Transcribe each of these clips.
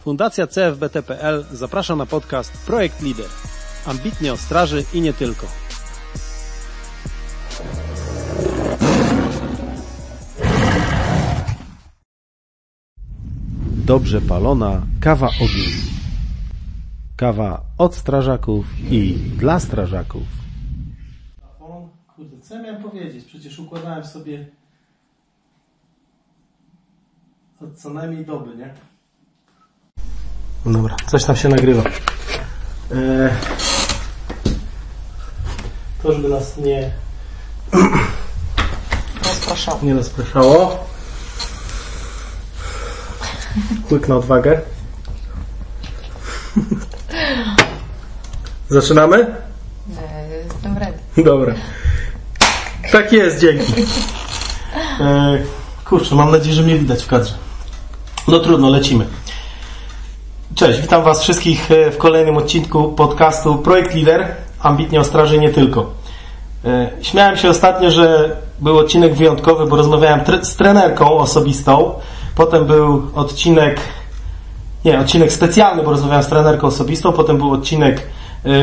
Fundacja CFBT.pl zaprasza na podcast Projekt Lider. Ambitnie o straży i nie tylko. Dobrze palona kawa ogień. Kawa od strażaków i dla strażaków. Ja miałem powiedzieć? Przecież układałem sobie od co najmniej doby, nie? Dobra, coś tam się nagrywa. Eee, to, żeby nas nie, Rozpraszał. nie rozpraszało. Łyk na odwagę. Zaczynamy? E, Jestem ready. Dobra. Tak jest, dzięki. E, kurczę, mam nadzieję, że mnie widać w kadrze. No trudno, lecimy. Cześć, witam Was wszystkich e, w kolejnym odcinku podcastu Projekt Lider, ambitnie o straży nie tylko. E, Śmiałem się ostatnio, że był odcinek wyjątkowy, bo rozmawiałem tre- z trenerką osobistą. Potem był odcinek, nie, odcinek specjalny, bo rozmawiałem z trenerką osobistą. Potem był odcinek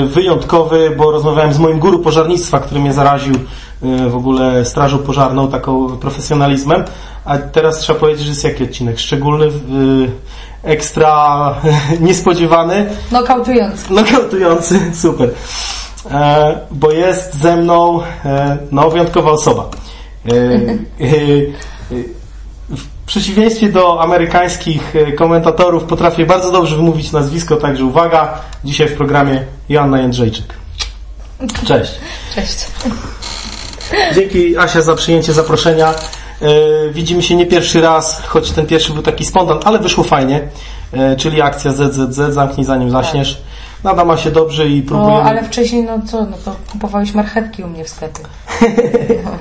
wyjątkowy, bo rozmawiałem z moim guru pożarnictwa, który mnie zaraził e, w ogóle strażą pożarną, taką profesjonalizmem. A teraz trzeba powiedzieć, że jest jaki odcinek? Szczególny, e, ekstra niespodziewany. Nokautujący. Nokautujący, super. E, bo jest ze mną e, no, wyjątkowa osoba. W przeciwieństwie do amerykańskich e, komentatorów potrafię bardzo dobrze wymówić nazwisko, także uwaga, dzisiaj w programie Joanna Jędrzejczyk. Cześć. Cześć. Dzięki Asia za przyjęcie zaproszenia. E, Widzimy się nie pierwszy raz, choć ten pierwszy był taki spontan, ale wyszło fajnie. E, Czyli akcja ZZZ, zamknij zanim zaśniesz. Nada ma się dobrze i próbujemy... No, ale wcześniej, no co, no to kupowałeś marchewki u mnie w sklepie. No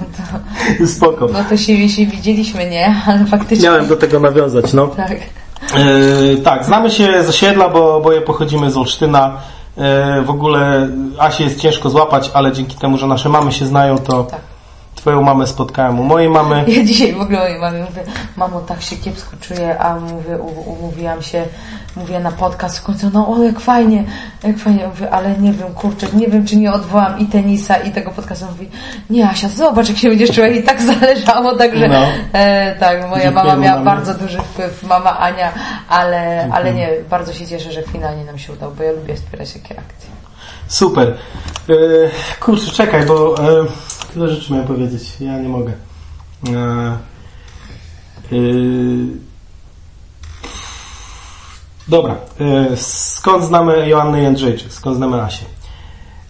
to, Spoko. no to się, się widzieliśmy, nie? Ale faktycznie. Miałem do tego nawiązać, no. Tak. E, tak, znamy się z osiedla, bo oboje pochodzimy z Olsztyna. E, w ogóle Asi jest ciężko złapać, ale dzięki temu, że nasze mamy się znają, to Tak. twoją mamę spotkałem u mojej mamy. Ja dzisiaj w ogóle mojej mamie mówię, mamo, tak się kiepsko czuję, a mówię, umówiłam się, mówię na podcast w końcu, no o, jak fajnie, jak fajnie, mówię, ale nie wiem, kurczę, nie wiem, czy nie odwołam i tenisa, i tego podcastu. Mówi, nie Asia, zobacz, jak się będziesz czuła i tak zależało, także No. e, tak, moja mama miała mamie. bardzo duży wpływ, mama Ania, ale, ale nie, bardzo się cieszę, że finalnie nam się udało, bo ja lubię wspierać takie akcje. Super. E, kurczę, czekaj, bo e, tyle rzeczy miałem powiedzieć. Ja nie mogę. E, e, dobra. E, skąd znamy Joannę Jędrzejczyk? Skąd znamy Asię?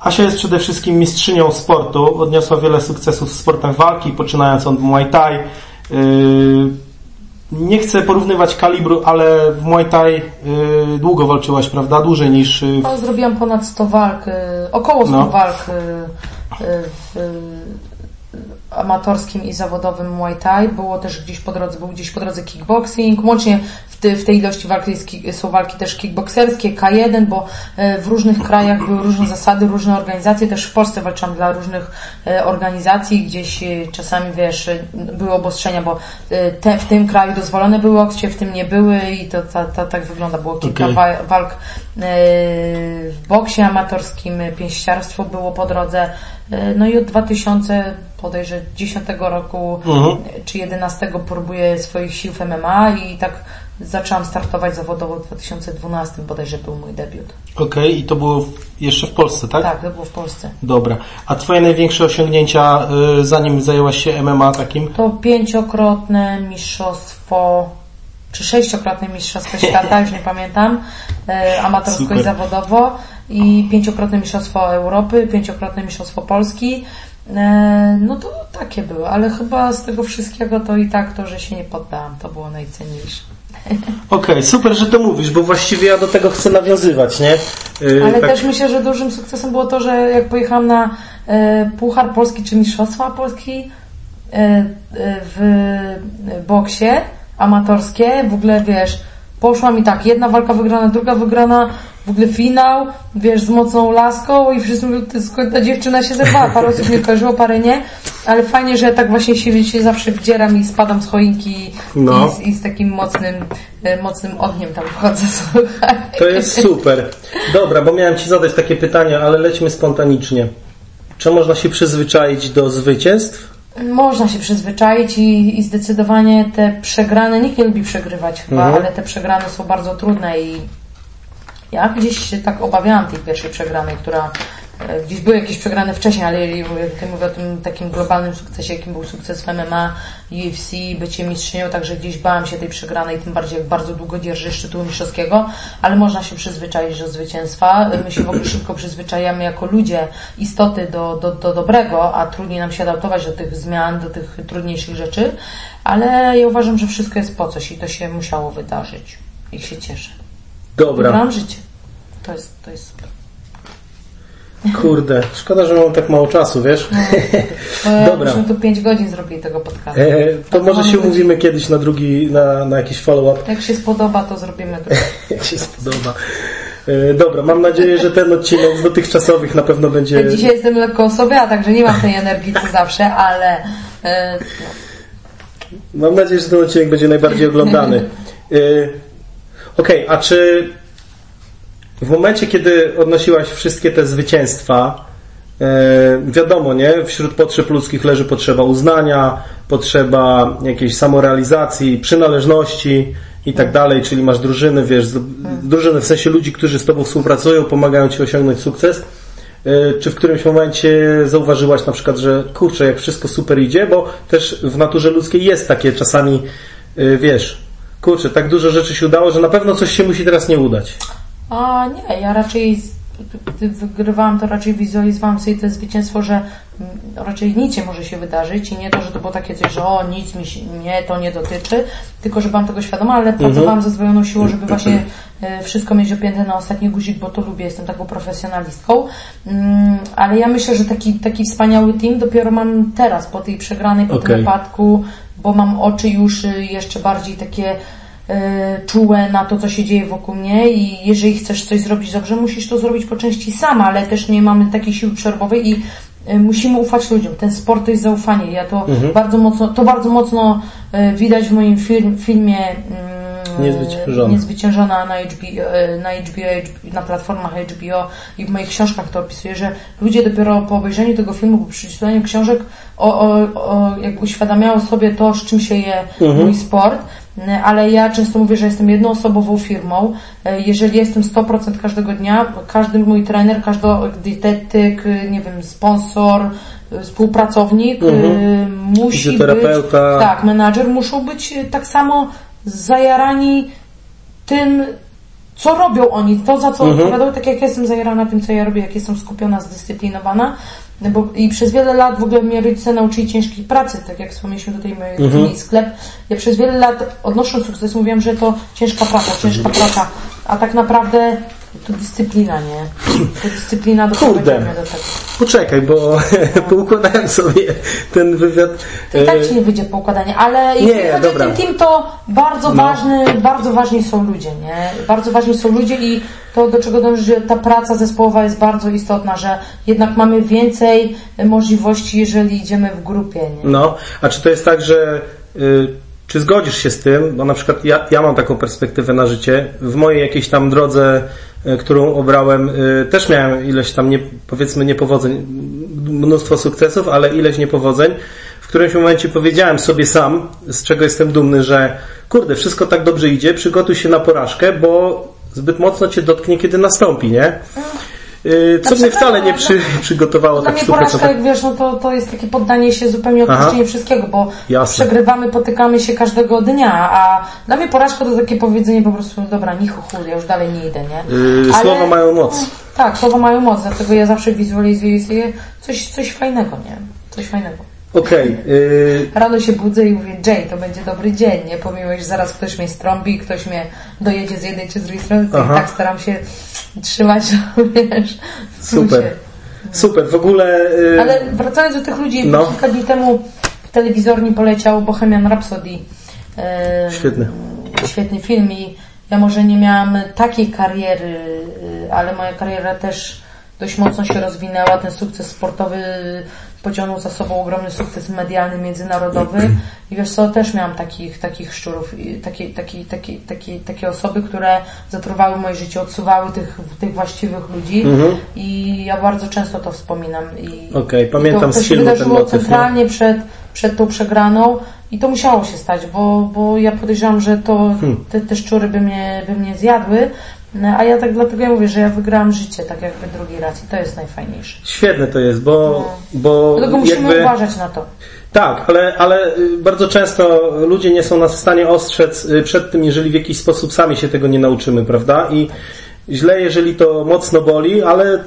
Asia jest przede wszystkim mistrzynią sportu. Odniosła wiele sukcesów w sportach walki, poczynając od Muay Thai. E, nie chcę porównywać kalibru, ale w Muay Thai e, długo walczyłaś, prawda? Dłużej niż w zrobiłam ponad 100 walk, około 100 No. walk w amatorskim i zawodowym Muay Thai. Było też gdzieś po drodze, był gdzieś po drodze kickboxing. Łącznie w, ty, w tej ilości walk jest, ki- są walki też kickboxerskie, K1, bo y, w różnych krajach były różne zasady, różne organizacje. Też w Polsce walczyłam dla różnych y, organizacji. Gdzieś y, czasami, wiesz, były obostrzenia, bo te, w tym kraju dozwolone były okcie, w tym nie były i to ta, ta, tak wygląda. Było kilka wa- walk e, w boksie amatorskim, e, pięściarstwo było po drodze. E, No i od 2000 podejrzewam 10 roku Mhm. e, czy 11 próbuję swoich sił w MMA i tak zaczęłam startować zawodowo w 2012 bodajże był mój debiut. Okej, i to było jeszcze w Polsce, tak? Tak, to było w Polsce. Dobra. A twoje największe osiągnięcia, y, zanim zajęłaś się MMA takim? To pięciokrotne mistrzostwo czy sześciokrotne mistrzostwo świata, już nie pamiętam, e, amatorsko Super. i zawodowo i pięciokrotne mistrzostwo Europy, pięciokrotne mistrzostwo Polski. E, No to takie były, ale chyba z tego wszystkiego to i tak to, że się nie poddałam, to było najcenniejsze. Okej, super, że to mówisz, bo właściwie ja do tego chcę nawiązywać, nie? Y, Ale tak- też myślę, że dużym sukcesem było to, że jak pojechałam na e, Puchar Polski czy Mistrzostwa Polski w boksie amatorskie, w ogóle wiesz, Poszła mi tak, jedna walka wygrana, druga wygrana, w ogóle finał, wiesz, z mocną laską i wszyscy mówią, ty, skąd ta dziewczyna się zerwała. Parę osób mnie kojarzyło, parę nie, ale fajnie, że tak właśnie się, się zawsze wdzieram i spadam z choinki No. i, z, i z takim mocnym, e, mocnym ogniem tam wchodzę, słuchaj. To jest super. Dobra, bo miałem Ci zadać takie pytania, ale lećmy spontanicznie. Czy można się przyzwyczaić do zwycięstw? Można się przyzwyczaić i, i zdecydowanie te przegrane, nikt nie lubi przegrywać chyba, Mhm. ale te przegrane są bardzo trudne i ja gdzieś się tak obawiałam tej pierwszej przegranej, która gdzieś były jakieś przegrane wcześniej, ale ty mówię o tym takim globalnym sukcesie, jakim był sukces w MMA, UFC, bycie mistrzynią, także gdzieś bałam się tej przegranej, tym bardziej jak bardzo długo dzierżysz tytułu mistrzowskiego, ale można się przyzwyczaić do zwycięstwa. My się w ogóle szybko przyzwyczajamy jako ludzie, istoty do, do, do dobrego, a trudniej nam się adaptować do tych zmian, do tych trudniejszych rzeczy, ale ja uważam, że wszystko jest po coś i to się musiało wydarzyć. I się cieszę. Dobra, Wybrałam życie. To jest, to jest super. Kurde, szkoda, że mam tak mało czasu, wiesz? E, Dobra. Myśmy tu 5 godzin zrobili tego podcastu. E, to może się umówimy kiedyś na drugi, na, na jakiś follow-up, Jak się spodoba, to zrobimy drugi. jak się spodoba. E, Dobra, mam nadzieję, że ten odcinek z dotychczasowych na pewno będzie... Ja dzisiaj jestem lekko osobiała, także nie mam tej energii co zawsze, ale e, Mam nadzieję, że ten odcinek będzie najbardziej oglądany. Okej, a czy w momencie, kiedy odnosiłaś wszystkie te zwycięstwa, y, wiadomo, nie? Wśród potrzeb ludzkich leży potrzeba uznania, potrzeba jakiejś samorealizacji, przynależności i tak dalej, czyli masz drużyny, wiesz, drużyny w sensie ludzi, którzy z Tobą współpracują, pomagają Ci osiągnąć sukces. Y, Czy w którymś momencie zauważyłaś na przykład, że kurczę, jak wszystko super idzie, bo też w naturze ludzkiej jest takie czasami, y, wiesz, kurczę, tak dużo rzeczy się udało, że na pewno coś się musi teraz nie udać. A nie, ja raczej gdy wygrywałam, to raczej wizualizowałam sobie to zwycięstwo, że mm, raczej nic nie może się wydarzyć i nie to, że to było takie coś, że o, nic mi się, mnie to nie dotyczy, tylko że byłam tego świadoma, ale pracowałam ze zdwojoną siłą, żeby właśnie e, wszystko mieć opięte na ostatni guzik, bo to lubię, jestem taką profesjonalistką. Mm, Ale ja myślę, że taki, taki wspaniały team dopiero mam teraz, po tej przegranej, po Okej. tym wypadku, bo mam oczy już jeszcze bardziej takie czułe na to, co się dzieje wokół mnie i jeżeli chcesz coś zrobić dobrze, musisz to zrobić po części sama, ale też nie mamy takiej siły przerwowej i e, musimy ufać ludziom. Ten sport to jest zaufanie. Ja to bardzo mocno, to bardzo mocno e, widać w moim film, filmie mm, Niezwyciężona. niezwyciężona na HBO, e, na HBO, na platformach HBO i w moich książkach to opisuję, że ludzie dopiero po obejrzeniu tego filmu, po przeczytaniu książek, o, o, o, jak uświadamiało sobie to, z czym się je mój sport. E, Ale ja często mówię, że jestem jednoosobową firmą. E, Jeżeli jestem 100% każdego dnia, każdy mój trener, każdy dietetyk, nie wiem, sponsor, e, współpracownik e, musi być... Tak, menadżer muszą być tak samo zajarani tym, co robią oni, to za co odpowiadają, tak jak ja jestem zajarana tym, co ja robię, jak jestem skupiona, zdyscyplinowana. No Bo, I przez wiele lat w ogóle mnie rodzice nauczyli ciężkiej pracy, tak jak wspomnieliśmy tutaj mój mhm. sklep. Ja przez wiele lat odnosząc sukces mówiłam, że to ciężka praca, ciężka praca, a tak naprawdę to dyscyplina, nie? To dyscyplina Kurde. do tego. Poczekaj, bo poukładałem sobie ten wywiad. To i tak E, ci nie wyjdzie poukładanie, ale Nie, jeśli chodzi dobra. o ten team, to bardzo ważny, bardzo ważni są ludzie, nie? Bardzo ważni są ludzie i to, do czego dąży, że ta praca zespołowa jest bardzo istotna, że jednak mamy więcej możliwości, jeżeli idziemy w grupie, nie? No, a czy to jest tak, że y, czy zgodzisz się z tym, bo na przykład ja, ja mam taką perspektywę na życie, w mojej jakiejś tam drodze, którą obrałem, y, też miałem ileś tam, nie, powiedzmy, niepowodzeń, mnóstwo sukcesów, ale ileś niepowodzeń. W którymś momencie powiedziałem sobie sam, z czego jestem dumny, że kurde, wszystko tak dobrze idzie, przygotuj się na porażkę, bo zbyt mocno cię dotknie, kiedy nastąpi, nie? Y, Co Znaczy, mnie wcale nie no, przy, przygotowało Dla tak w mnie 100%. porażka, jak wiesz, no to, to jest takie poddanie się zupełnie odpuszczenie wszystkiego, bo Jasne. przegrywamy, potykamy się każdego dnia, a dla mnie porażka to takie powiedzenie po prostu, dobra, nichu ja już dalej nie idę, nie? Yy, słowa mają moc. Tak, słowa mają moc, dlatego ja zawsze wizualizuję sobie coś, coś fajnego, nie? Coś fajnego. Okej, y, Rano się budzę i mówię, Jay, to będzie dobry dzień, nie? Pomimo, że zaraz ktoś mnie strąbi, ktoś mnie dojedzie z jednej czy z drugiej strony, to tak staram się trzymać, wiesz, Super. Super, w ogóle. y, Ale wracając do tych ludzi, No. kilka dni temu w telewizorni poleciał Bohemian Rhapsody. E, Świetny. Świetny film i ja może nie miałam takiej kariery, y, ale moja kariera też dość mocno się rozwinęła. Ten sukces sportowy pociągnął za sobą ogromny sukces medialny, międzynarodowy i wiesz co, też miałam takich, takich szczurów, i takie, takie, takie, takie, takie osoby, które zatruwały moje życie, odsuwały tych, tych właściwych ludzi i ja bardzo często to wspominam. I, Okej, i pamiętam to, to z się wydarzyło no. centralnie przed, przed tą przegraną i to musiało się stać, bo, bo ja podejrzewam, że to Hmm. te, te szczury by mnie, by mnie zjadły, no, a ja tak dlatego ja mówię, że ja wygrałam życie tak jakby drugi raz i to jest najfajniejsze. Świetne to jest, bo, bo Dlatego musimy jakby... uważać na to. Tak, ale, ale y, bardzo często ludzie nie są nas w stanie ostrzec y, przed tym, jeżeli w jakiś sposób sami się tego nie nauczymy, prawda? I źle, jeżeli to mocno boli, ale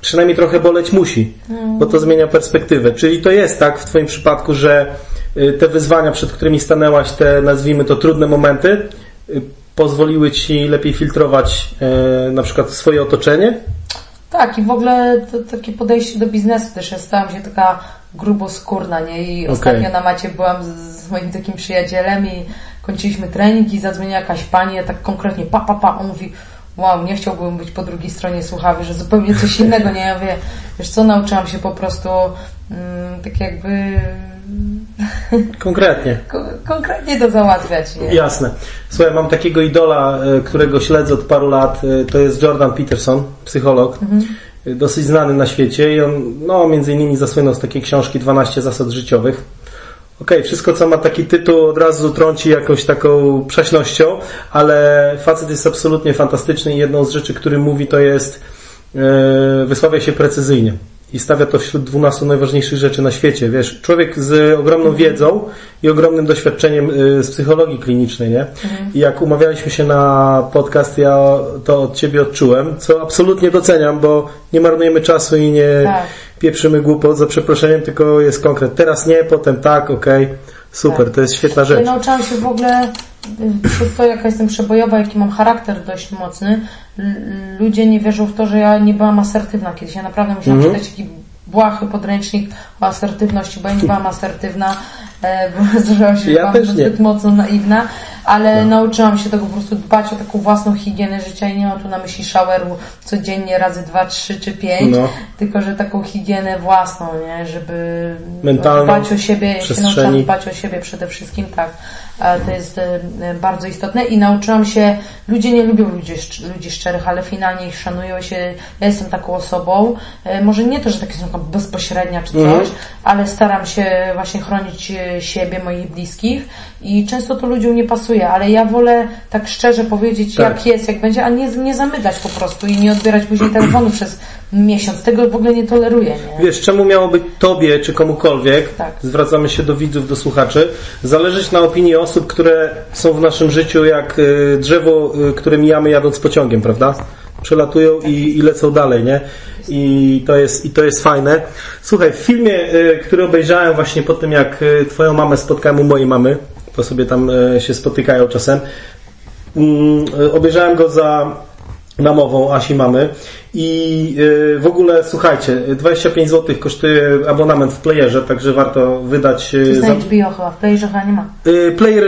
przynajmniej trochę boleć musi, bo to zmienia perspektywę. Czyli to jest tak w Twoim przypadku, że y, te wyzwania, przed którymi stanęłaś, te nazwijmy to trudne momenty, pozwoliły Ci lepiej filtrować y, na przykład swoje otoczenie? Tak, i w ogóle to, takie podejście do biznesu też. Ja stałam się taka gruboskórna, nie? I Okej. ostatnio na macie byłam z, z moim takim przyjacielem i kończyliśmy trening i zadzwoniła jakaś pani, ja tak konkretnie pa, pa, pa. On mówi, wow, nie chciałbym być po drugiej stronie słuchawy, że zupełnie coś innego, nie? Ja mówię, wiesz co, nauczyłam się po prostu mm, tak jakby Konkretnie. ko- konkretnie to załatwiać, nie? Jasne. Słuchaj, mam takiego idola, e, którego śledzę od paru lat. e, To jest Jordan Peterson, psycholog. e, Dosyć znany na świecie i on, no, między innymi zasłynął z takiej książki 12 zasad życiowych. Okej, wszystko co ma taki tytuł od razu trąci jakąś taką prześnością, ale facet jest absolutnie fantastyczny i jedną z rzeczy, który mówi to jest e, wysławia się precyzyjnie i stawia to wśród 12 najważniejszych rzeczy na świecie. Wiesz, człowiek z ogromną wiedzą i ogromnym doświadczeniem y, z psychologii klinicznej, nie? I jak umawialiśmy się na podcast, ja to od Ciebie odczułem, co absolutnie doceniam, bo nie marnujemy czasu i nie Tak. pieprzymy głupot za przeproszeniem, tylko jest konkret. Teraz nie, potem tak, okej, super, Tak. to jest świetna Ja rzecz. się w ogóle, przez to jaka jestem przebojowa, jaki mam charakter dość mocny, ludzie nie wierzą w to, że ja nie byłam asertywna kiedyś. Ja naprawdę musiałam Mhm. czytać taki błahy podręcznik o asertywności, bo ja nie byłam asertywna, e, bo zdarzało się, że Ja byłam zbyt mocno naiwna, ale nauczyłam się tego po prostu dbać o taką własną higienę życia i nie mam tu na myśli showeru codziennie razy dwa, trzy czy pięć, No. tylko że taką higienę własną, nie, żeby Mentalną, dbać o siebie, ja się nauczyłam dbać o siebie przede wszystkim, tak. To jest bardzo istotne i nauczyłam się, ludzie nie lubią ludzi, ludzi szczerych, ale finalnie ich szanują się. Ja jestem taką osobą, e, może nie to, że taka są bezpośrednia czy coś, Mhm. ale staram się właśnie chronić e, siebie, moich bliskich i często to ludziom nie pasuje, ale ja wolę tak szczerze powiedzieć, Tak. jak jest, jak będzie, a nie, nie zamydlać po prostu i nie odbierać później telefonu przez miesiąc. Tego w ogóle nie toleruję, nie? Wiesz, czemu miałoby Tobie czy komukolwiek, Tak. zwracamy się do widzów, do słuchaczy, zależeć na opinii osób, które są w naszym życiu jak y, drzewo, y, które mijamy jadąc pociągiem, prawda? Przelatują i, i lecą dalej, nie? I to, jest, I to jest fajne. Słuchaj, w filmie, y, który obejrzałem właśnie po tym, jak Twoją mamę spotkałem u mojej mamy, to sobie tam y, się spotykają czasem, Mm, y, obejrzałem go za namową Asi mamy i y, w ogóle słuchajcie, 25 zł kosztuje abonament w playerze, także warto wydać To y, jest za... HBO chyba, w Playerze chyba nie ma. Player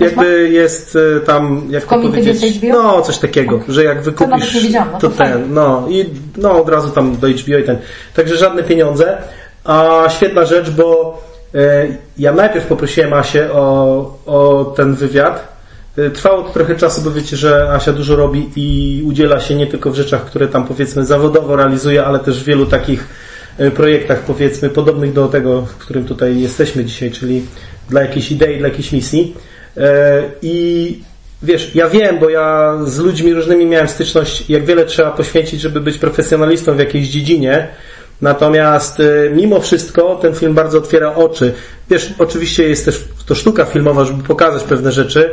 jakby jest tam, jak to Komitet powiedzieć, jest HBO? no coś takiego, że jak wykupisz, nie wiedziałam, no to to ten, no i no od razu tam do HBO i ten. Także żadne pieniądze, a świetna rzecz, bo ja najpierw poprosiłem Asię o, o ten wywiad, Y, Trwało to trochę czasu, bo wiecie, że Asia dużo robi i udziela się nie tylko w rzeczach, które tam powiedzmy zawodowo realizuje, ale też w wielu takich y, projektach powiedzmy podobnych do tego, w którym tutaj jesteśmy dzisiaj, czyli dla jakiejś idei, dla jakiejś misji. E, I wiesz, ja wiem, bo ja z ludźmi różnymi miałem styczność, jak wiele trzeba poświęcić, żeby być profesjonalistą w jakiejś dziedzinie. Natomiast y, mimo wszystko ten film bardzo otwiera oczy. Wiesz, oczywiście jest też to sztuka filmowa, żeby pokazać pewne rzeczy,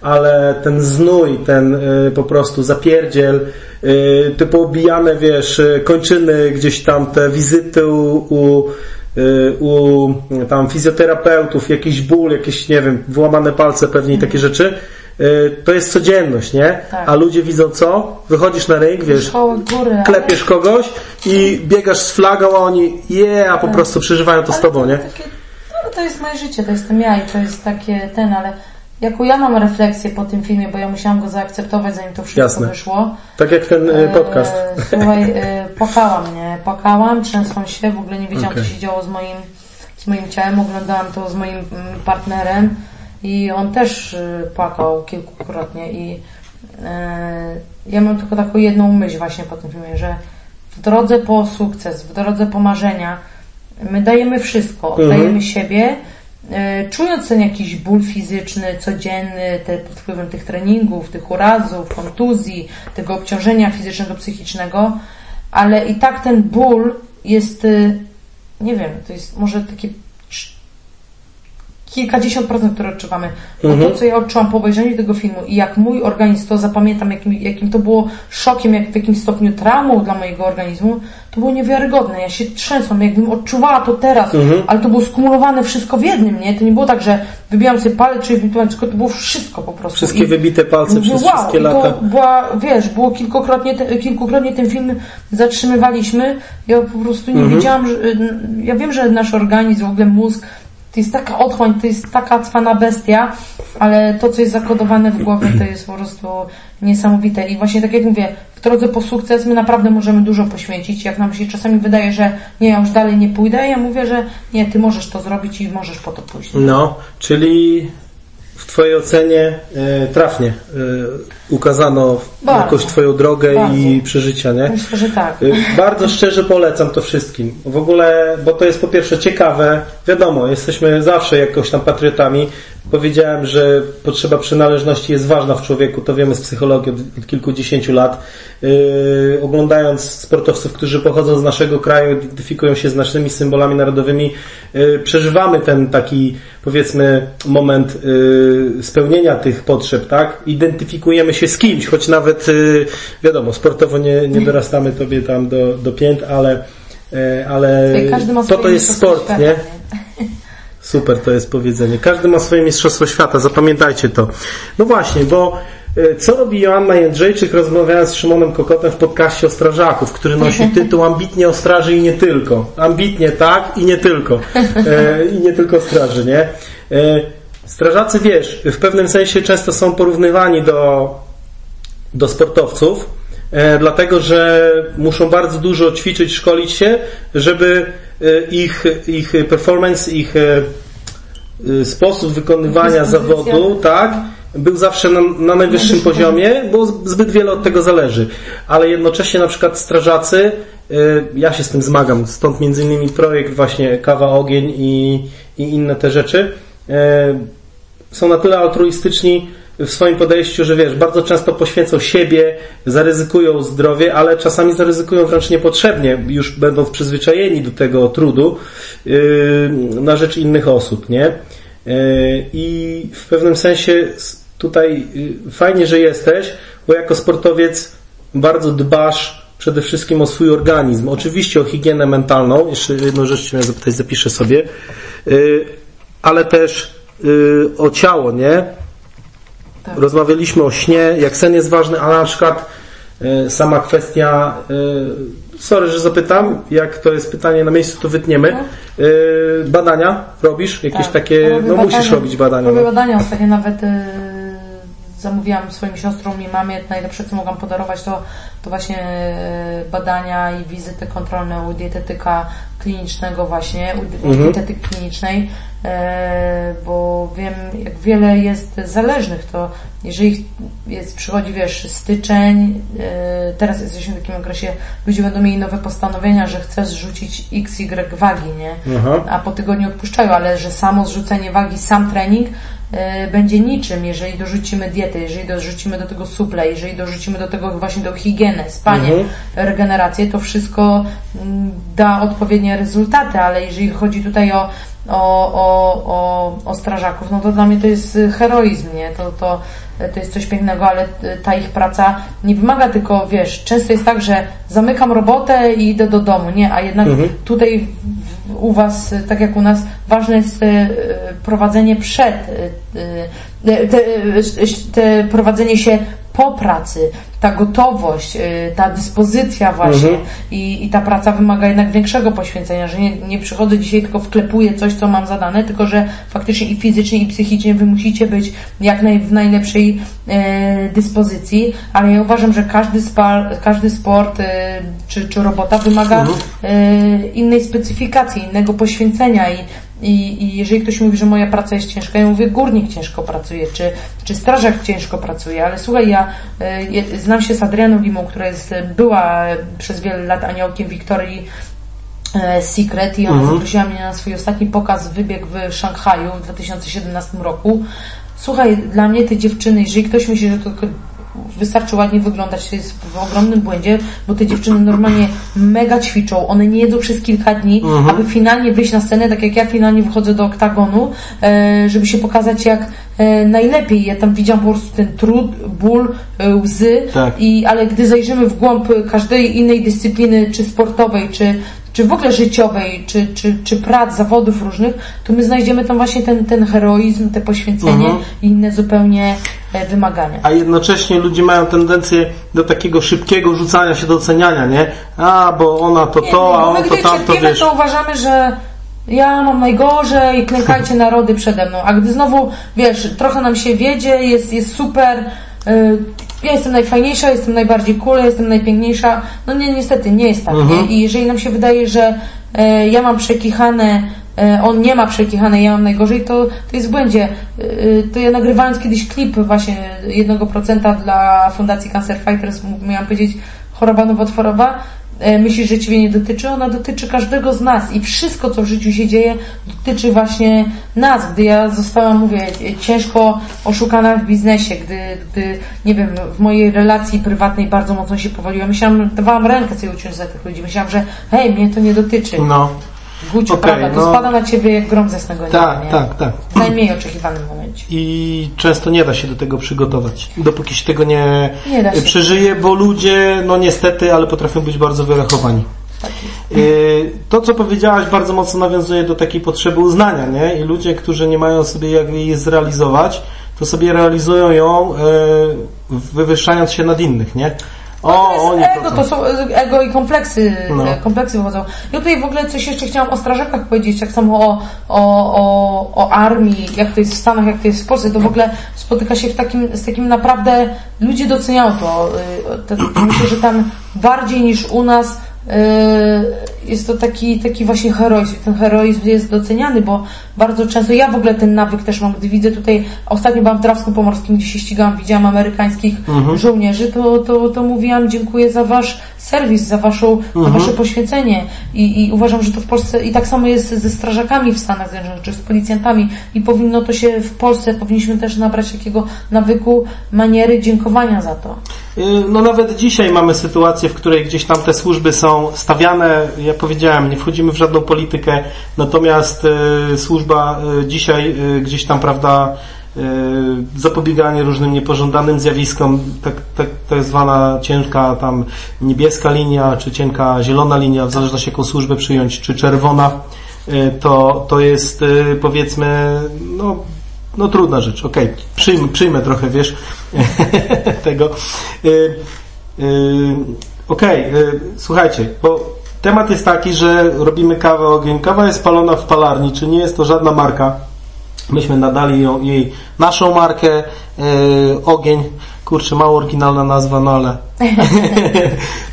ale ten znój, ten y, po prostu zapierdziel, y, te poobijane, wiesz, kończyny, gdzieś tam te wizyty u, u, u tam fizjoterapeutów, jakiś ból, jakieś, nie wiem, wyłamane palce pewnie i takie rzeczy, to jest codzienność, nie? Tak. A ludzie widzą co? Wychodzisz na rynek, wiesz, ale- klepiesz kogoś i biegasz z flagą, a oni je, a po prostu przeżywają to z ale tobą, to, nie? Takie, no, to jest moje życie, to jestem ja i to jest takie ten, ale Jaką ja mam refleksję po tym filmie, bo ja musiałam go zaakceptować, zanim to wszystko Jasne. wyszło. Tak jak ten e, podcast. E, Słuchaj, e, płakałam, nie? Płakałam, trzęsłam się, w ogóle nie wiedziałam, Okej. co się działo z moim, z moim ciałem. Oglądałam to z moim mm, partnerem i on też e, płakał kilkukrotnie i e, ja mam tylko taką jedną myśl właśnie po tym filmie, że w drodze po sukces, w drodze po marzenia my dajemy wszystko, Mhm. oddajemy siebie, e, czując ten jakiś ból fizyczny, codzienny, te, pod wpływem tych treningów, tych urazów, kontuzji, tego obciążenia fizycznego, psychicznego, ale i tak ten ból jest, y, nie wiem, to jest może takie kilkadziesiąt procent, które odczuwamy. Bo Mhm. to, co ja odczułam po obejrzeniu tego filmu i jak mój organizm to zapamiętam, jakim, jakim to było szokiem, jak w jakim stopniu traumą dla mojego organizmu, to było niewiarygodne. Ja się trzęsłam, jakbym odczuwała to teraz, Mhm. ale to było skumulowane wszystko w jednym, nie? To nie było tak, że wybijam sobie palec, czy wybijam, tylko to było wszystko po prostu. Wszystkie I- wybite palce przez wow, wszystkie i to lata. była, wiesz, było kilkukrotnie, te, kilkukrotnie ten film zatrzymywaliśmy. Ja po prostu Mhm. nie wiedziałam, że, ja wiem, że nasz organizm, w ogóle mózg, to jest taka otchłań, to jest taka cwana bestia, ale to, co jest zakodowane w głowie, to jest po prostu niesamowite. I właśnie tak jak mówię, w drodze po sukces my naprawdę możemy dużo poświęcić. Jak nam się czasami wydaje, że nie, ja już dalej nie pójdę, ja mówię, że nie, ty możesz to zrobić i możesz po to pójść. No, czyli w Twojej ocenie e, trafnie e, ukazano Bardzo. jakoś Twoją drogę Bardzo. i przeżycia, nie? Myślę, że tak. Y, Bardzo szczerze polecam to wszystkim. W ogóle, bo to jest po pierwsze ciekawe. Wiadomo, jesteśmy zawsze jakoś tam patriotami. Powiedziałem, że potrzeba przynależności jest ważna w człowieku, to wiemy z psychologii od, od kilkudziesięciu lat. Yy, oglądając sportowców, którzy pochodzą z naszego kraju, identyfikują się z naszymi symbolami narodowymi, yy, przeżywamy ten taki, powiedzmy, moment yy, spełnienia tych potrzeb, tak? Identyfikujemy się z kimś, choć nawet, yy, wiadomo, sportowo nie, nie dorastamy tobie tam do, do pięt, ale, yy, ale to to jest sport, nie? Super to jest powiedzenie. Każdy ma swoje mistrzostwo świata, zapamiętajcie to. No właśnie, bo e, co robi Joanna Jędrzejczyk rozmawiając z Szymonem Kokotem w podcaście o strażaków, który nosi tytuł Ambitnie o straży i nie tylko. Ambitnie tak i nie tylko. E, I nie tylko straży, nie? E, strażacy, wiesz, w pewnym sensie często są porównywani do, do sportowców, e, dlatego że muszą bardzo dużo ćwiczyć, szkolić się, żeby ich, ich performance, ich e, e, sposób wykonywania zawodu, tak, był zawsze na, na najwyższym poziomie, bo zbyt wiele od tego zależy. Ale jednocześnie na przykład strażacy, e, ja się z tym zmagam, stąd między innymi projekt właśnie Kawa Ogień i, i inne te rzeczy, są na tyle altruistyczni w swoim podejściu, że wiesz, bardzo często poświęcą siebie, zaryzykują zdrowie, ale czasami zaryzykują wręcz niepotrzebnie, już będąc przyzwyczajeni do tego trudu yy, na rzecz innych osób, nie? Yy, I w pewnym sensie tutaj yy, fajnie, że jesteś, bo jako sportowiec bardzo dbasz przede wszystkim o swój organizm. Oczywiście o higienę mentalną, jeszcze jedną rzecz chciałem zapytać, zapiszę sobie, ale też o ciało, nie? Tak. Rozmawialiśmy o śnie, jak sen jest ważny, ale na przykład yy, sama kwestia, yy, sorry, że zapytam, jak to jest pytanie na miejscu, to wytniemy. Yy, badania robisz? Jakieś No. Tak. takie, Robię no musisz badania. robić badania. Robię No. badania, ostatnio nawet zamówiłam swoim siostrom i mamie, najlepsze co mogłam podarować to, to właśnie y, badania i wizyty kontrolne u dietetyka klinicznego właśnie, u, Mhm. dietetyki klinicznej, e, bo wiem jak wiele jest zależnych, to jeżeli jest, przychodzi wiesz styczeń, e, teraz jesteśmy w takim okresie, ludzie będą mieli nowe postanowienia, że chcesz zrzucić XY wagi, nie? Aha. a po tygodniu odpuszczają, ale że samo zrzucenie wagi, sam trening e, będzie niczym, jeżeli dorzucimy dietę, jeżeli dorzucimy do tego suple, jeżeli dorzucimy do tego właśnie do higienę, spanie, Mhm. regenerację, to wszystko mm, da odpowiednie rezultaty, ale jeżeli chodzi tutaj o, o, o, o, o strażaków, no to dla mnie to jest heroizm, nie? To, to, to jest coś pięknego, ale ta ich praca nie wymaga tylko, wiesz, często jest tak, że zamykam robotę i idę do domu, nie? A jednak tutaj w- u Was, e, tak jak u nas, ważne jest e, prowadzenie przed, e, e, te, te prowadzenie się po pracy, ta gotowość, y, ta dyspozycja właśnie Mhm. i, i ta praca wymaga jednak większego poświęcenia, że nie, nie przychodzę dzisiaj tylko wklepuję coś, co mam zadane, tylko że faktycznie i fizycznie i psychicznie wy musicie być jak naj, w najlepszej e, dyspozycji, ale ja uważam, że każdy, spa, każdy sport e, czy, czy robota wymaga Mhm. e, innej specyfikacji, innego poświęcenia i i, I jeżeli ktoś mówi, że moja praca jest ciężka, ja mówię, górnik ciężko pracuje, czy, czy strażak ciężko pracuje, ale słuchaj, ja e, je- znam się z Adrianą Limą, która jest, e, była e, przez wiele lat aniołkiem Wiktorii e, Secret i ona Mhm. zaprosiła mnie na swój ostatni pokaz wybieg w Szanghaju w 2017 roku. Słuchaj, dla mnie te dziewczyny, jeżeli ktoś myśli, że to tylko wystarczy ładnie wyglądać, to jest w ogromnym błędzie, bo te dziewczyny normalnie mega ćwiczą, one nie jedzą przez kilka dni, Mhm. aby finalnie wyjść na scenę, tak jak ja finalnie wychodzę do oktagonu, e, żeby się pokazać jak e, najlepiej. Ja tam widziałam po prostu ten trud, ból, e, łzy, Tak. i, ale gdy zajrzymy w głąb każdej innej dyscypliny, czy sportowej, czy, czy w ogóle życiowej, czy, czy, czy prac, zawodów różnych, to my znajdziemy tam właśnie ten, ten heroizm, te poświęcenie Mhm. i inne zupełnie wymagania. A jednocześnie ludzie mają tendencję do takiego szybkiego rzucania się do oceniania, nie? A, bo ona to Nie, to, nie, a on to gdy tamto, cierpimy, wiesz. to uważamy, że ja mam najgorzej, klękajcie narody przede mną. A gdy znowu, wiesz, trochę nam się wiedzie, jest, jest super, y, ja jestem najfajniejsza, jestem najbardziej cool, jestem najpiękniejsza. No nie, niestety nie jest tak, Mhm. nie? I jeżeli nam się wydaje, że e, ja mam przekichane, e, on nie ma przekichane, ja mam najgorzej, to, to jest w błędzie. Y, To ja nagrywając kiedyś klip właśnie 1% dla Fundacji Cancer Fighters, miałam powiedzieć choroba nowotworowa, e, myślisz, że Ciebie nie dotyczy? Ona dotyczy każdego z nas i wszystko, co w życiu się dzieje, dotyczy właśnie nas. Gdy ja zostałam, mówię, ciężko oszukana w biznesie, gdy, gdy nie wiem, w mojej relacji prywatnej bardzo mocno się powoliłam, myślałam, dawałam rękę sobie uciąć za tych ludzi, myślałam, że hej, mnie to nie dotyczy. No, Gucio, Okej, prawda, to no. spada na Ciebie jak grom ze snego nieba, tak, nie? tak, tak. W najmniej oczekiwanym momencie. I często nie da się do tego przygotować, dopóki się tego nie, Nie się. przeżyje, bo ludzie, no niestety, ale potrafią być bardzo wyrachowani. Tak. Yy, To, co powiedziałaś, bardzo mocno nawiązuje do takiej potrzeby uznania, nie? I ludzie, którzy nie mają sobie jak jej zrealizować, to sobie realizują ją, yy, wywyższając się nad innych, nie? O, to jest ego, to, są ego i kompleksy, No. e, kompleksy wychodzą. Ja tutaj w ogóle coś jeszcze chciałam o strażakach powiedzieć, tak samo o, o, o, o armii, jak to jest w Stanach, jak to jest w Polsce, to w ogóle spotyka się w takim, z takim naprawdę, ludzie doceniają to. to myślę, że tam bardziej niż u nas jest to taki, taki właśnie heroizm. Ten heroizm jest doceniany, bo bardzo często, ja w ogóle ten nawyk też mam, gdy widzę tutaj, ostatnio byłam w Drawsku Pomorskim, gdzie się ścigałam, widziałam amerykańskich żołnierzy, to, to, to mówiłam dziękuję za wasz serwis, za, waszą, za wasze poświęcenie I, i uważam, że to w Polsce i tak samo jest ze strażakami w Stanach Zjednoczonych, czy z policjantami i powinno to się w Polsce, powinniśmy też nabrać takiego nawyku, maniery dziękowania za to. Yy, No nawet dzisiaj mamy sytuację, w której gdzieś tam te służby są stawiane, ja powiedziałem, nie wchodzimy w żadną politykę, natomiast yy, służba yy, dzisiaj gdzieś tam, prawda, zapobieganie różnym niepożądanym zjawiskom, tak, tak, tak zwana cienka tam niebieska linia, czy cienka zielona linia, w zależności jaką służbę przyjąć, czy czerwona, to, to jest powiedzmy, no no trudna rzecz, okej, przyjmę, przyjmę trochę, wiesz, tego. Y, y, okej, y, słuchajcie, bo temat jest taki, że robimy kawę ogień. Kawa jest palona w palarni, czy nie jest to żadna marka. Myśmy nadali ją, jej naszą markę, y, ogień. Kurczę, mało oryginalna nazwa, no ale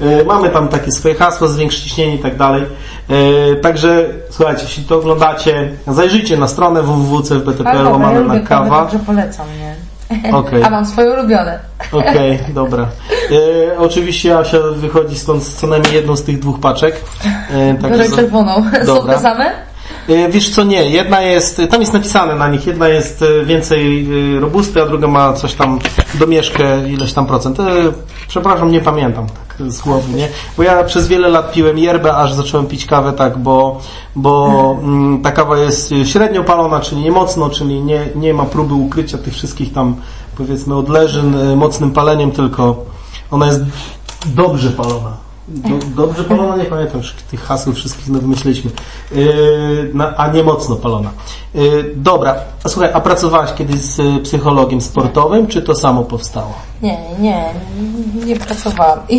Y, mamy tam takie swoje hasła, zwiększ ciśnienie i tak dalej. Y, Także słuchajcie, jeśli to oglądacie, zajrzyjcie na stronę www.cfbtpl ja łamane lubię na kawa. także polecam, nie? Okej. A mam swoje ulubione. Okej, dobra. E, oczywiście Asia wychodzi stąd z co najmniej jedną z tych dwóch paczek. E, Biorę za- czerwoną. Są Dobra. te same? E, wiesz co, nie. Jedna jest, tam jest napisane na nich, jedna jest e, więcej e, robusty, a druga ma coś tam, domieszkę ileś tam procent. E, przepraszam, nie pamiętam tak z głowy, nie? Bo ja przez wiele lat piłem yerbę, aż zacząłem pić kawę tak, bo, bo mm, ta kawa jest średnio palona, czyli nie mocno, czyli nie, nie ma próby ukrycia tych wszystkich tam, powiedzmy, odleżyn e, mocnym paleniem, tylko ona jest dobrze palona. Do, dobrze palona, nie pamiętam tych haseł wszystkich no wymyśliliśmy. Yy, na, a nie mocno palona. Yy, dobra, a słuchaj, a pracowałaś kiedyś z y, psychologiem sportowym, czy to samo powstało? Nie, nie, nie pracowałam.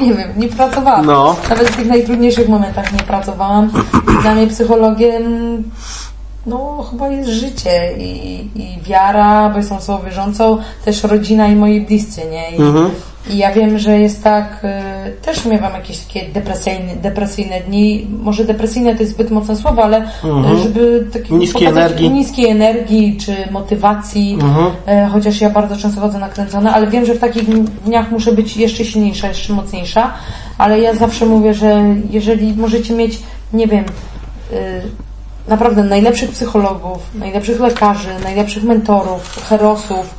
Nie wiem, nie pracowałam. No. Nawet w tych najtrudniejszych momentach nie pracowałam. Dla mnie psychologiem no chyba jest życie i, i wiara, bo jestem osobą wierzącą, też rodzina i moi bliscy, nie? I, Mhm. I ja wiem, że jest tak, y, też miewam jakieś takie depresyjne, depresyjne dni, może depresyjne to jest zbyt mocne słowo, ale Mhm. y, żeby takiego Niskiej pokazać energii. niskiej energii czy motywacji, Mhm. e, chociaż ja bardzo często chodzę nakręcona, ale wiem, że w takich dniach muszę być jeszcze silniejsza, jeszcze mocniejsza, ale ja zawsze mówię, że jeżeli możecie mieć, nie wiem, y, naprawdę najlepszych psychologów, najlepszych lekarzy, najlepszych mentorów, herosów,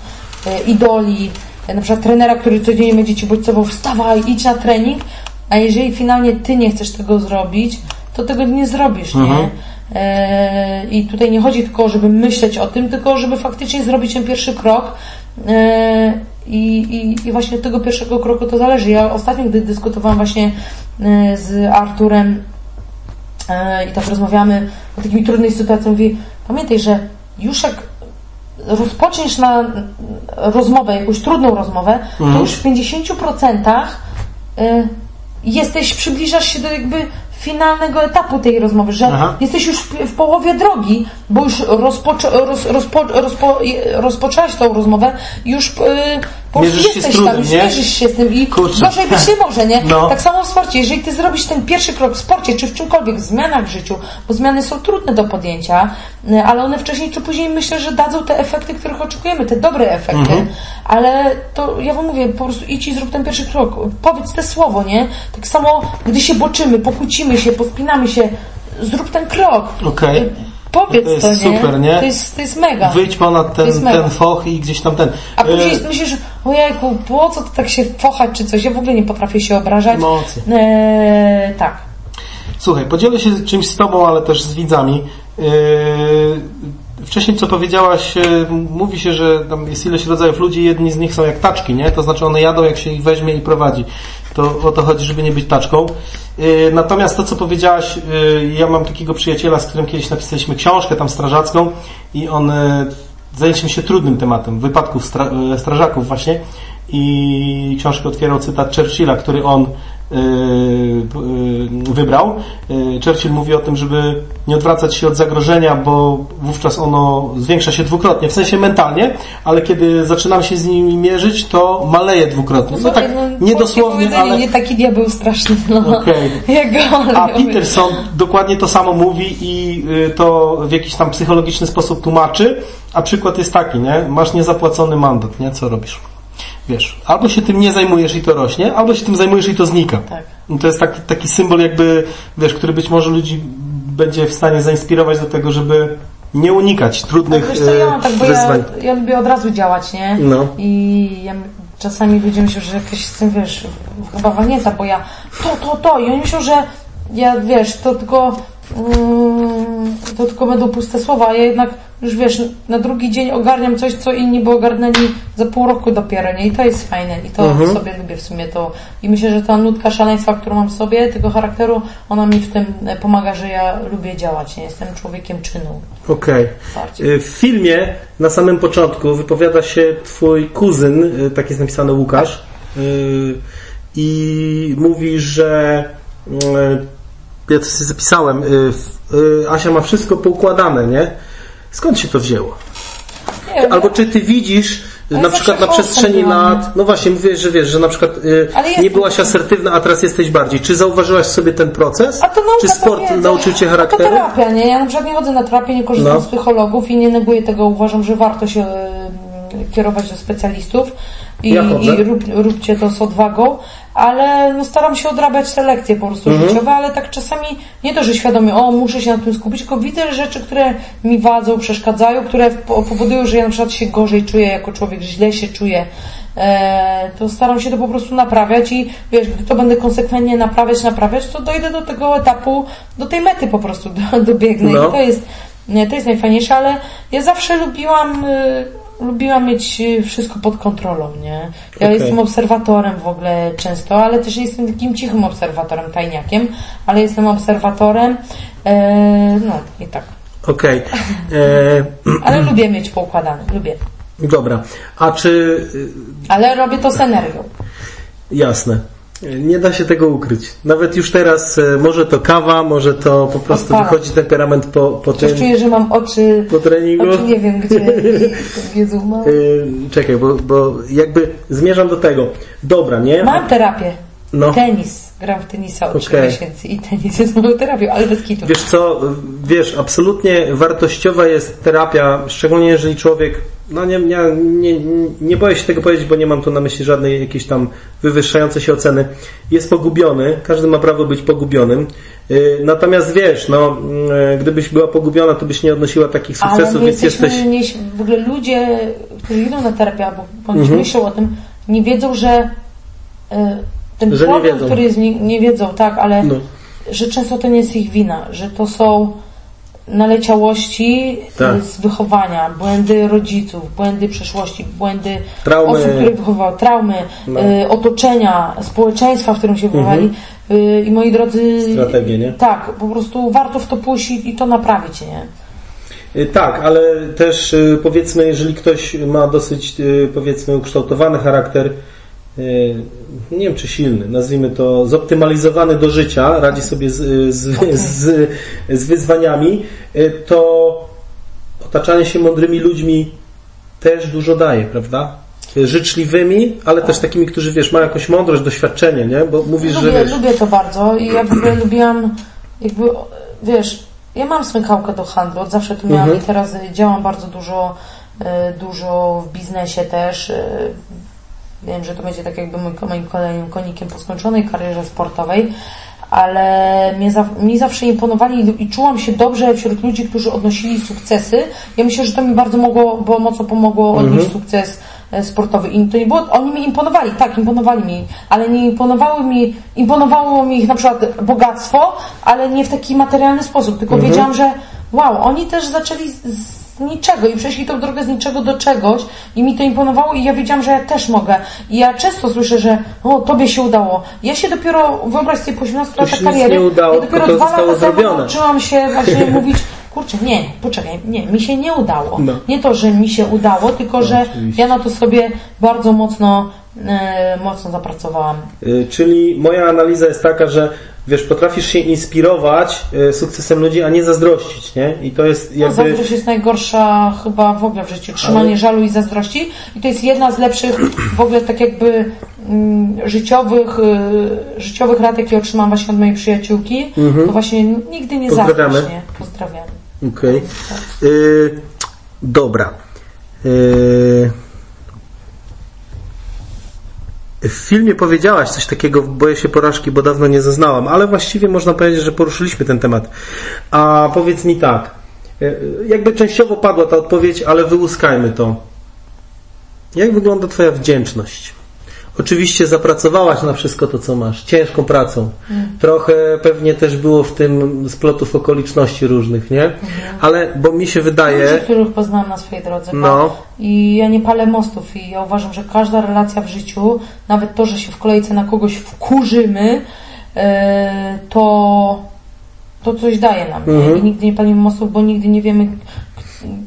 e, idoli, na przykład trenera, który codziennie będzie Ci bodźcował, wstawaj, idź na trening, a jeżeli finalnie Ty nie chcesz tego zrobić, to tego nie zrobisz, nie? E, I tutaj nie chodzi tylko, żeby myśleć o tym, tylko żeby faktycznie zrobić ten pierwszy krok. E, I, i, I właśnie od tego pierwszego kroku to zależy. Ja ostatnio, gdy dyskutowałam właśnie e, z Arturem i tak rozmawiamy o takiej trudnej sytuacji, mówi, pamiętaj, że już jak rozpoczniesz na rozmowę, jakąś trudną rozmowę, to już w 50% y, jesteś, przybliżasz się do jakby finalnego etapu tej rozmowy, że Aha. jesteś już w, połowie drogi, bo już rozpoczę, roz, rozpo, rozpo, rozpoczęłaś tą rozmowę już po prostu Mierzysz się z jesteś trudem, tam, już nie? mierzysz się z tym i Kurczę. gorzej być nie może, nie? No. Tak samo w sporcie, jeżeli ty zrobisz ten pierwszy krok w sporcie, czy w czymkolwiek, w zmianach w życiu, bo zmiany są trudne do podjęcia, y, ale one wcześniej czy później myślę, że dadzą te efekty, których oczekujemy, te dobre efekty, Mhm. ale to ja wam mówię, po prostu idź i zrób ten pierwszy krok, powiedz te słowo, nie? Tak samo, gdy się boczymy, pokłócimy się, pospinamy się, zrób ten krok. Okej. Powiedz To jest to, nie? super, nie? To jest, to jest mega. Wyjdź ponad ten, ten foch i gdzieś tam ten. A później E, myślisz, ojejku, po co to tak się fochać czy coś? Ja w ogóle nie potrafię się obrażać. Emocje. Eee, tak. Słuchaj, podzielę się czymś z Tobą, ale też z widzami. Yy, Wcześniej co powiedziałaś, yy, mówi się, że tam jest ileś rodzajów ludzi, jedni z nich są jak taczki, nie? To znaczy one jadą, jak się ich weźmie i prowadzi. To o to chodzi, żeby nie być taczką. Yy, Natomiast to, co powiedziałaś, yy, ja mam takiego przyjaciela, z którym kiedyś napisaliśmy książkę tam strażacką i on yy, zajęliśmy się trudnym tematem, wypadków stra strażaków właśnie i książkę otwierał cytat Churchilla, który on wybrał. Yy, Churchill mówi o tym, żeby nie odwracać się od zagrożenia, bo wówczas ono zwiększa się dwukrotnie, w sensie mentalnie, ale kiedy zaczynamy się z nimi mierzyć, to maleje dwukrotnie. No tak nie dosłownie, ale... Nie taki diabeł straszny, no. Go A Peterson dokładnie to samo mówi i y, to w jakiś tam psychologiczny sposób tłumaczy, a przykład jest taki, nie? Masz niezapłacony mandat, nie? Co robisz? Wiesz, albo się tym nie zajmujesz i to rośnie, albo się tym zajmujesz i to znika. Tak. I to jest taki, taki symbol jakby, wiesz, który być może ludzi będzie w stanie zainspirować do tego, żeby nie unikać trudnych Wiesz co, ja mam e, tak, bo ja, wyzwań. ja lubię od razu działać, nie? No. I ja, czasami ludzie myślą, że jakaś z tym, wiesz, chyba wanieta, bo ja to, to, to i oni myślą, że ja, wiesz, to tylko to tylko będą puste słowa, a ja jednak już wiesz, na drugi dzień ogarniam coś, co inni by ogarnęli za pół roku dopiero, nie? I to jest fajne i to Mhm. sobie lubię w sumie to i myślę, że ta nutka szaleństwa, którą mam w sobie, tego charakteru, ona mi w tym e, pomaga, że ja lubię działać, nie? Jestem człowiekiem czynu. Okej. Bardziej. Y, W filmie na samym początku wypowiada się twój kuzyn, y, tak jest napisane Łukasz, y, i mówi, że y, ja to sobie zapisałem, y, y, Asia ma wszystko poukładane, nie? Skąd się to wzięło? Nie Albo czy ty widzisz na przykład na przestrzeni lat, no właśnie mówisz, że wiesz, że na przykład y, nie byłaś asertywna, a teraz jesteś bardziej. Czy zauważyłaś sobie ten proces? A to nauka Czy sport wiedza. nauczył cię A charakteru? to terapia, nie? Ja na przykład nie chodzę na terapię, nie korzystam No. z psychologów i nie neguję tego. Uważam, że warto się kierować do specjalistów i, Ja i rób, róbcie to z odwagą, ale no, staram się odrabiać te lekcje po prostu Mhm. życiowe, ale tak czasami nie to, że świadomie, o muszę się na tym skupić, tylko widzę rzeczy, które mi wadzą, przeszkadzają, które po- powodują, że ja na przykład się gorzej czuję jako człowiek, źle się czuję. E, to staram się to po prostu naprawiać i wiesz, gdy to będę konsekwentnie naprawiać, naprawiać, to dojdę do tego etapu, do tej mety po prostu do, dobiegnę No. i to jest, to jest najfajniejsze, ale ja zawsze lubiłam lubiłam mieć y, wszystko pod kontrolą, nie? Ja Okej. jestem obserwatorem w ogóle często, ale też jestem takim cichym obserwatorem, tajniakiem, ale jestem obserwatorem, e, no i tak. Okej. E, Ale lubię mieć poukładane, lubię. Dobra. A czy... y, Ale robię to z energią. Jasne. Nie da się tego ukryć. Nawet już teraz, e, może to kawa, może to po prostu Odpala. wychodzi temperament po, po Też czuję, że mam oczy, po treningu. oczy nie wiem gdzie. Jezu, mam, Y, czekaj, bo, bo jakby zmierzam do tego. Dobra, nie? mam terapię. No. Tenis. Gram w tenisa od 3 Okej. miesięcy i tenis jest moją terapią, ale bez kitu. Wiesz co, wiesz, absolutnie wartościowa jest terapia, szczególnie jeżeli człowiek, no nie, nie, nie, nie boję się tego powiedzieć, bo nie mam tu na myśli żadnej jakiejś tam wywyższającej się oceny, jest pogubiony, każdy ma prawo być pogubionym, Yy, natomiast wiesz, no, yy, gdybyś była pogubiona, to byś nie odnosiła takich Ale sukcesów, my więc jesteśmy, jesteś... nie, w ogóle ludzie, którzy idą na terapię albo bądź Mhm. myślą o tym, nie wiedzą, że e, ten Że problem, który jest, nie, nie wiedzą, tak, ale No. że często to nie jest ich wina, że to są naleciałości Tak. z wychowania, błędy rodziców, błędy przeszłości, błędy Traumy. osób, które wychowały, traumy, No. Mhm. e, otoczenia, społeczeństwa, w którym się wychowali. E, I moi drodzy, Strategie, nie? tak, po prostu warto w to pójść i, i to naprawić, nie? Y, Tak, ale też y, powiedzmy, jeżeli ktoś ma dosyć y, powiedzmy ukształtowany charakter, y, nie wiem czy silny, nazwijmy to zoptymalizowany do życia, radzi sobie z, z, z, z wyzwaniami, y, to otaczanie się mądrymi ludźmi też dużo daje, prawda? Y, Życzliwymi, ale też takimi, którzy wiesz, mają jakąś mądrość, doświadczenie, nie? Bo mówisz, że Lubię, wiesz, lubię to bardzo i ja w ogóle lubiłam jakby, wiesz, ja mam smykałkę do handlu, od zawsze tu miałam Mhm. i teraz y, działam bardzo dużo, dużo w biznesie też. Wiem, że to będzie tak jakby moim kolejnym konikiem po skończonej karierze sportowej, ale mnie mi zawsze imponowali i- czułam się dobrze wśród ludzi, którzy odnosili sukcesy. Ja myślę, że to mi bardzo mogło, bo mocno pomogło odnieść sukces e, sportowy. I to nie było, oni mi imponowali, tak, imponowali mi, ale nie imponowały mi, imponowało mi ich na przykład bogactwo, ale nie w taki materialny sposób, tylko wiedziałam, że wow, oni też zaczęli z, z niczego i przeszli tą drogę z niczego do czegoś i mi to imponowało i ja wiedziałam, że ja też mogę. I ja często słyszę, że o, tobie się udało. Ja się dopiero, wyobraź sobie, po 18 To się latach kariery, nie udało, ja dopiero to dwa lata temu nauczyłam się właśnie mówić, kurczę, nie, poczekaj, nie, mi się nie udało. No. Nie to, że mi się udało, tylko że oczywiście. ja na to sobie bardzo mocno, e, mocno zapracowałam. Y, Czyli moja analiza jest taka, że wiesz, potrafisz się inspirować y, sukcesem ludzi, a nie zazdrościć, nie? I to jest No, jakby... zazdrość jest najgorsza chyba w ogóle w życiu. Trzymanie Ale- żalu i zazdrości. I to jest jedna z lepszych w ogóle tak jakby mm, życiowych, y, życiowych rad, jakie otrzymałam właśnie od mojej przyjaciółki. To właśnie nigdy nie Mhm. Pozdrawiamy. zazdrość. Nie? Pozdrawiam. Okej. Y, dobra. Y, w filmie powiedziałaś coś takiego, boję się porażki, bo dawno nie zaznałam, ale właściwie można powiedzieć, że poruszyliśmy ten temat. A powiedz mi tak, y, jakby częściowo padła ta odpowiedź, ale wyłuskajmy to. Jak wygląda Twoja wdzięczność? Oczywiście zapracowałaś na wszystko to, co masz, ciężką pracą. Trochę pewnie też było w tym splotów okoliczności różnych, nie? Ale, bo mi się Ludzi, wydaje, których poznałam na swojej drodze. No. I ja nie palę mostów i ja uważam, że każda relacja w życiu, nawet to, że się w kolejce na kogoś wkurzymy, e, to, to coś daje nam. Mhm. Nie? I nigdy nie palimy mostów, bo nigdy nie wiemy,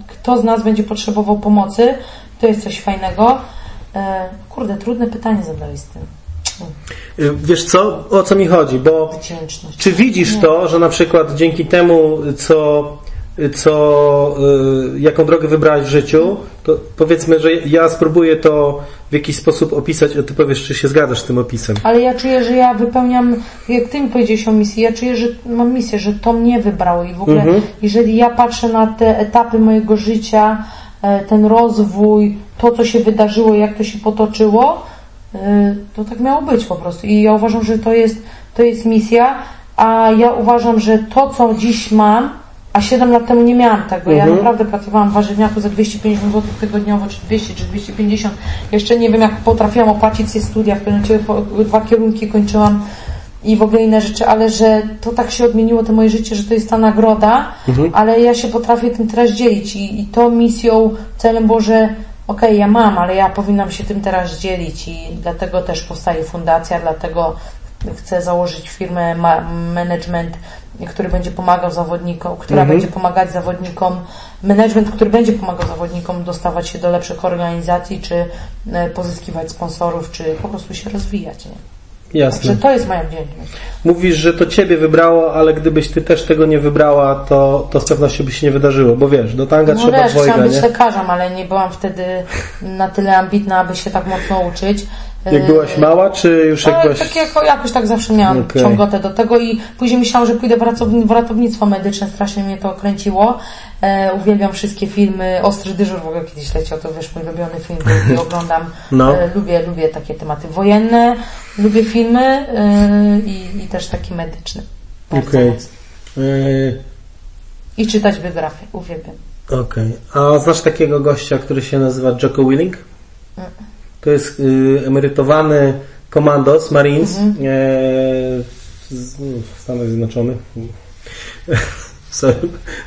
kto z nas będzie potrzebował pomocy. To jest coś fajnego. E, kurde, trudne pytanie zadałeś z tym. y, wiesz co, o co mi chodzi, bo Wdzięczność. Czy widzisz to, że na przykład dzięki temu, co, co y, jaką drogę wybrałeś w życiu, to powiedzmy, że ja spróbuję to w jakiś sposób opisać, a ty powiesz, czy się zgadzasz z tym opisem. Ale ja czuję, że ja wypełniam, jak ty mi powiedziałeś o misji, ja czuję, że mam misję, że to mnie wybrało i w ogóle, Mhm. jeżeli ja patrzę na te etapy mojego życia, ten rozwój, to co się wydarzyło, jak to się potoczyło, e, to tak miało być po prostu. I ja uważam, że to jest, to jest misja, a ja uważam, że to co dziś mam, a 7 lat temu nie miałam tego. Ja naprawdę pracowałam w warzywniaku za 250 zł tygodniowo, czy 200, czy 250. Jeszcze nie wiem, jak potrafiłam opłacić sobie studia, w pewnym momencie dwa kierunki kończyłam i w ogóle inne rzeczy, ale że to tak się odmieniło to moje życie, że to jest ta nagroda, ale ja się potrafię tym teraz dzielić i, i to misją, celem było, że okej, ja mam, ale ja powinnam się tym teraz dzielić i dlatego też powstaje fundacja, dlatego chcę założyć firmę ma- management, który będzie pomagał zawodnikom, która Mhm. będzie pomagać zawodnikom, management, który będzie pomagał zawodnikom dostawać się do lepszych organizacji, czy e, pozyskiwać sponsorów, czy po prostu się rozwijać. Nie? Jasne. Także to jest moja wdzięczność. Mówisz, że to ciebie wybrało, ale gdybyś ty też tego nie wybrała, to, to z pewnością by się nie wydarzyło, bo wiesz, do tanga No trzeba wiesz, dwojga, chciałam być lekarzem, ale nie byłam wtedy na tyle ambitna, aby się tak mocno uczyć. Jak byłaś mała, czy już jak Ale byłaś... tak jako, jakoś tak zawsze miałam Okej. ciągotę do tego i później myślałam, że pójdę w, ratowni- w ratownictwo medyczne, strasznie mnie to kręciło. E, uwielbiam wszystkie filmy, Ostry Dyżur w ogóle kiedyś leciał, to wiesz, mój ulubiony film, i oglądam. No. E, lubię, lubię takie tematy wojenne, lubię filmy e, i, i też taki medyczny. Okej. mocno. Yy, I czytać biografię, uwielbiam. Okej. A znasz takiego gościa, który się nazywa Jocko Willing? To jest y, emerytowany komandos Marines Mhm. e, z, w Stanach Zjednoczonych. Sorry.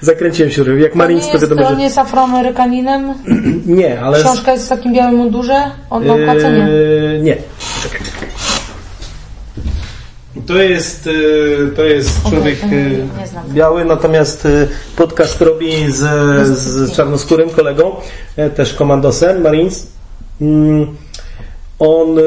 Zakręciłem się. Jak Marines on to nie jest, wiadomo, on że... nie jest afroamerykaninem? Nie, ale... Książka jest w takim białym mundurze? On ma. Yy, nie. Czekaj. To jest, yy, to jest człowiek nie znam. biały, natomiast podcast robi z, z czarnoskórym kolegą, e, też komandosem Marines. Mm, On y,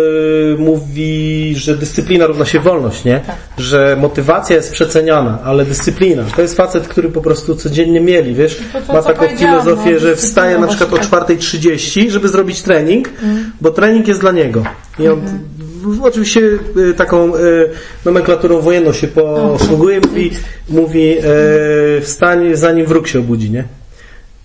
mówi, że dyscyplina równa się wolność, nie? Tak. Że motywacja jest przeceniana, ale dyscyplina. To jest facet, który po prostu codziennie mieli, wiesz? To to, Ma taką filozofię, no, że wstaje na przykład o właśnie tak. 4.30, żeby zrobić trening, Mm. bo trening jest dla niego. I on Mhm. w- oczywiście y, taką y, nomenklaturą wojenną się posługuje, mówi, mówi y, wstań zanim wróg się obudzi, nie?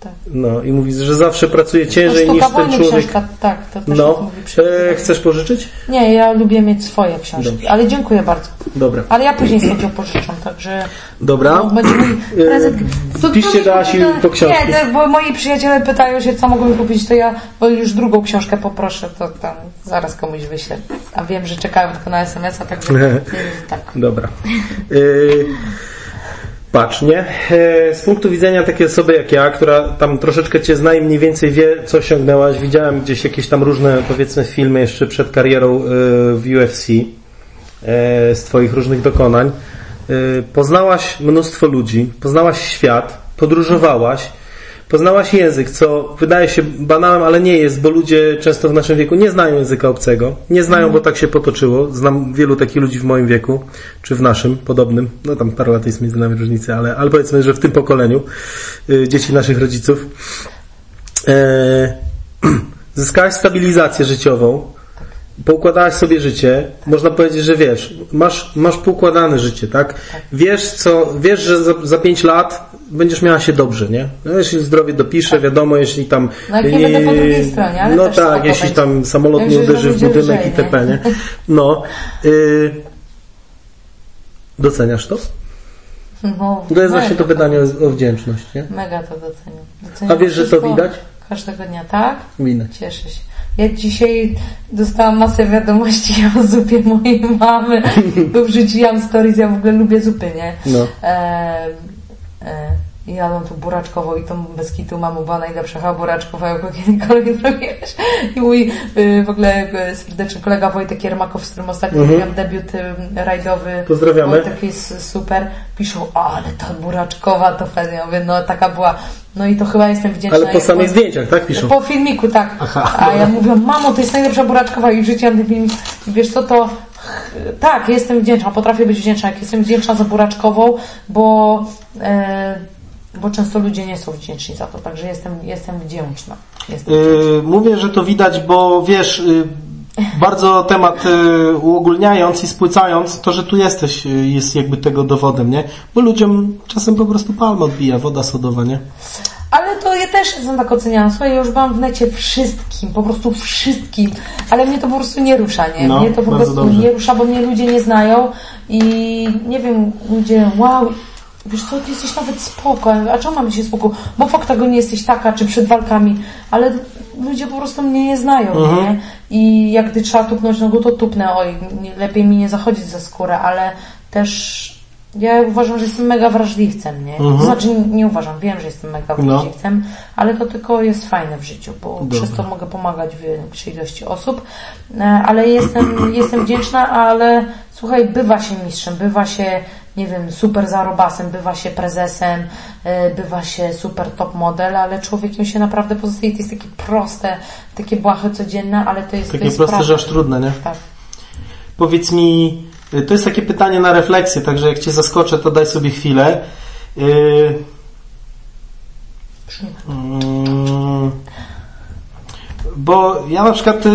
Tak. No i mówi, że zawsze pracuje ciężej niż ten człowiek. książka, tak, to też No, mówi przy- e, chcesz pożyczyć? Nie, ja lubię mieć swoje książki, Dobrze. ale dziękuję bardzo. Dobra. Ale ja później sobie pożyczam, także... Dobra. No, prezent. E, to- do Asi po książki. Nie, bo moi przyjaciele pytają się, co mogą mi kupić, to ja bo już drugą książkę poproszę, to tam zaraz komuś wyślę. A wiem, że czekają tylko na SMS-a, także tak. Dobra. Yy, patrz, nie? Yy, z punktu widzenia takiej osoby jak ja, która tam troszeczkę Cię zna i mniej więcej wie, co osiągnęłaś, widziałem gdzieś jakieś tam różne, powiedzmy, filmy jeszcze przed karierą yy, w UFC yy, z Twoich różnych dokonań. Poznałaś mnóstwo ludzi, poznałaś świat, podróżowałaś, Poznałaś język, co wydaje się banałem, ale nie jest, bo ludzie często w naszym wieku nie znają języka obcego. Nie znają, bo tak się potoczyło. Znam wielu takich ludzi w moim wieku, czy w naszym, podobnym. No tam parę lat jest między nami różnicy, ale, ale powiedzmy, że w tym pokoleniu y, dzieci naszych rodziców. E, zyskałaś stabilizację życiową, poukładałaś sobie życie, można powiedzieć, że wiesz, masz, masz poukładane życie, tak? Wiesz, co, wiesz, że za, za pięć lat będziesz miała się dobrze, nie? No, jeśli zdrowie dopisze, wiadomo, jeśli tam... No jak nie będę po drugiej stronie, ale No tak, jeśli będzie. tam samolot nie uderzy w budynek lżej, itp., nie? No. Y, doceniasz to? No, To jest właśnie to pytanie o, wdzięczność, nie? Mega to doceniam. doceniam A wiesz, że to widać? Każdego dnia, tak? Widać. Cieszę się. Ja dzisiaj dostałam masę wiadomości o zupie mojej mamy, bo wrzuciłam stories, ja w ogóle lubię zupy, nie? No. E, e, i jadą tu buraczkową i tą bez kitu mamu była najlepsza buraczkowa, jaką kiedykolwiek zrobiłeś. I mój y, w ogóle y, serdeczny kolega Wojtek Jermakow, z którym ostatnio Mhm. miałam debiut y, rajdowy. Pozdrawiamy. Wojtek jest super. Piszą, ale ta buraczkowa to fajnie. Ja mówię, no taka była. No i to chyba jestem wdzięczna. Ale po jak- samych zdjęciach, tak piszą? po filmiku, tak. Aha, A ja mówię, mamo, to jest najlepsza buraczkowa i wrzuciłam ten filmik. Wiesz co, to tak, jestem wdzięczna, potrafię być wdzięczna. Jak jestem wdzięczna za buraczkową, bo, e, bo często ludzie nie są wdzięczni za to, także jestem, jestem wdzięczna. Jestem Yy, mówię, że to widać, bo wiesz, yy, bardzo temat yy, uogólniając i spłycając, to, że tu jesteś, jest jakby tego dowodem, nie? Bo ludziom czasem po prostu palma odbija, woda sodowa, nie? Ale to ja też jestem tak oceniana. Słuchaj, ja już byłam w necie wszystkim, po prostu wszystkim, ale mnie to po prostu nie rusza, nie? No, mnie to po prostu dobrze. nie rusza, bo mnie ludzie nie znają i nie wiem, ludzie, wow, wiesz co, ty jesteś nawet spoko, a czemu mamy się spoko? Bo w oktagonie jesteś taka, czy przed walkami, ale ludzie po prostu mnie nie znają, Mhm. nie? I jak gdy trzeba tupnąć nogą, to tupnę, oj, nie, lepiej mi nie zachodzić za skórę, ale też Ja uważam, że jestem mega wrażliwcem, nie? Mhm. To znaczy, nie, nie uważam, wiem, że jestem mega No. wrażliwcem, ale to tylko jest fajne w życiu, bo Dobra. przez to mogę pomagać większej ilości osób, E, ale jestem, jestem wdzięczna, ale słuchaj, bywa się mistrzem, bywa się, nie wiem, super zarobasem, bywa się prezesem, e, bywa się super top model, ale człowiekiem się naprawdę pozostaje, to jest takie proste, takie błahe codzienne, ale to jest, to Takie jest proste, że aż trudne, nie? Tak. Powiedz mi, y, to jest takie pytanie na refleksję, także jak Cię zaskoczę, to daj sobie chwilę. Yy, bo ja na przykład y,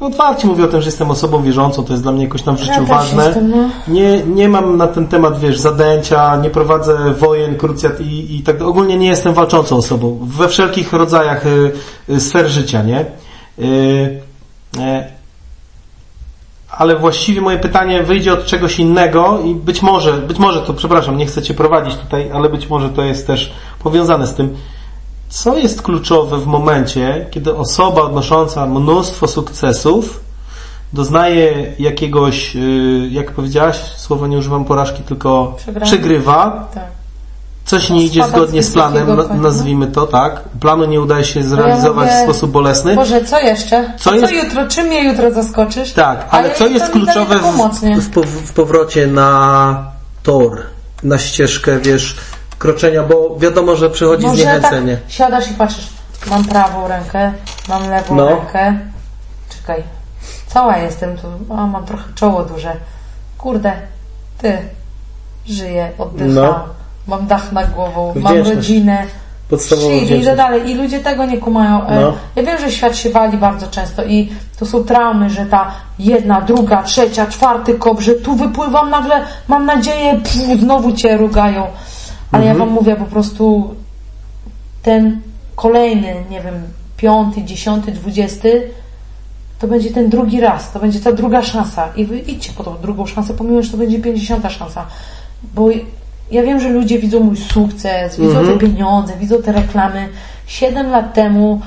otwarcie mówię o tym, że jestem osobą wierzącą, to jest dla mnie jakoś tam w życiu Ja ważne. jestem, no. Nie, nie mam na ten temat, wiesz, zadęcia, nie prowadzę wojen, krucjat i, i tak Ogólnie nie jestem walczącą osobą we wszelkich rodzajach y, y, sfer życia, nie? Ale właściwie moje pytanie wyjdzie od czegoś innego i być może, być może to, przepraszam, nie chcę Cię prowadzić tutaj, ale być może to jest też powiązane z tym. Co jest kluczowe w momencie, kiedy osoba odnosząca mnóstwo sukcesów doznaje jakiegoś, y, jak powiedziałaś, słowo nie używam porażki, tylko przegrywa, tak. coś nie idzie zgodnie z planem, konia. nazwijmy to tak, planu nie udaje się zrealizować mówię, w sposób bolesny. Boże, co jeszcze? Co Co, jest- jutro? Czym mnie jutro zaskoczysz? Tak, ale co to jest kluczowe w, w, w powrocie na tor, na ścieżkę, wiesz, kroczenia, bo wiadomo, że przychodzi Może tak zniechęcenie. siadasz i patrzysz, mam prawą rękę, mam lewą No. rękę. Czekaj, cała jestem tu, a mam trochę czoło duże. Kurde, ty, żyję, oddycham, No. mam dach nad głową, mam rodzinę. Shit, i dalej. I ludzie tego nie kumają. E, No. Ja wiem, że świat się wali bardzo często i to są traumy, że ta jedna, druga, trzecia, czwarty kop, że tu wypływam nagle, mam nadzieję, pff, znowu cię rugają. Ale ja wam mówię po prostu ten kolejny, nie wiem, piąty, dziesiąty, dwudziesty to będzie ten drugi raz, to będzie ta druga szansa i wy idźcie po tą drugą szansę, pomimo, że to będzie pięćdziesiąta szansa. Bo ja wiem, że ludzie widzą mój sukces, widzą te pieniądze, widzą te reklamy. Siedem lat temu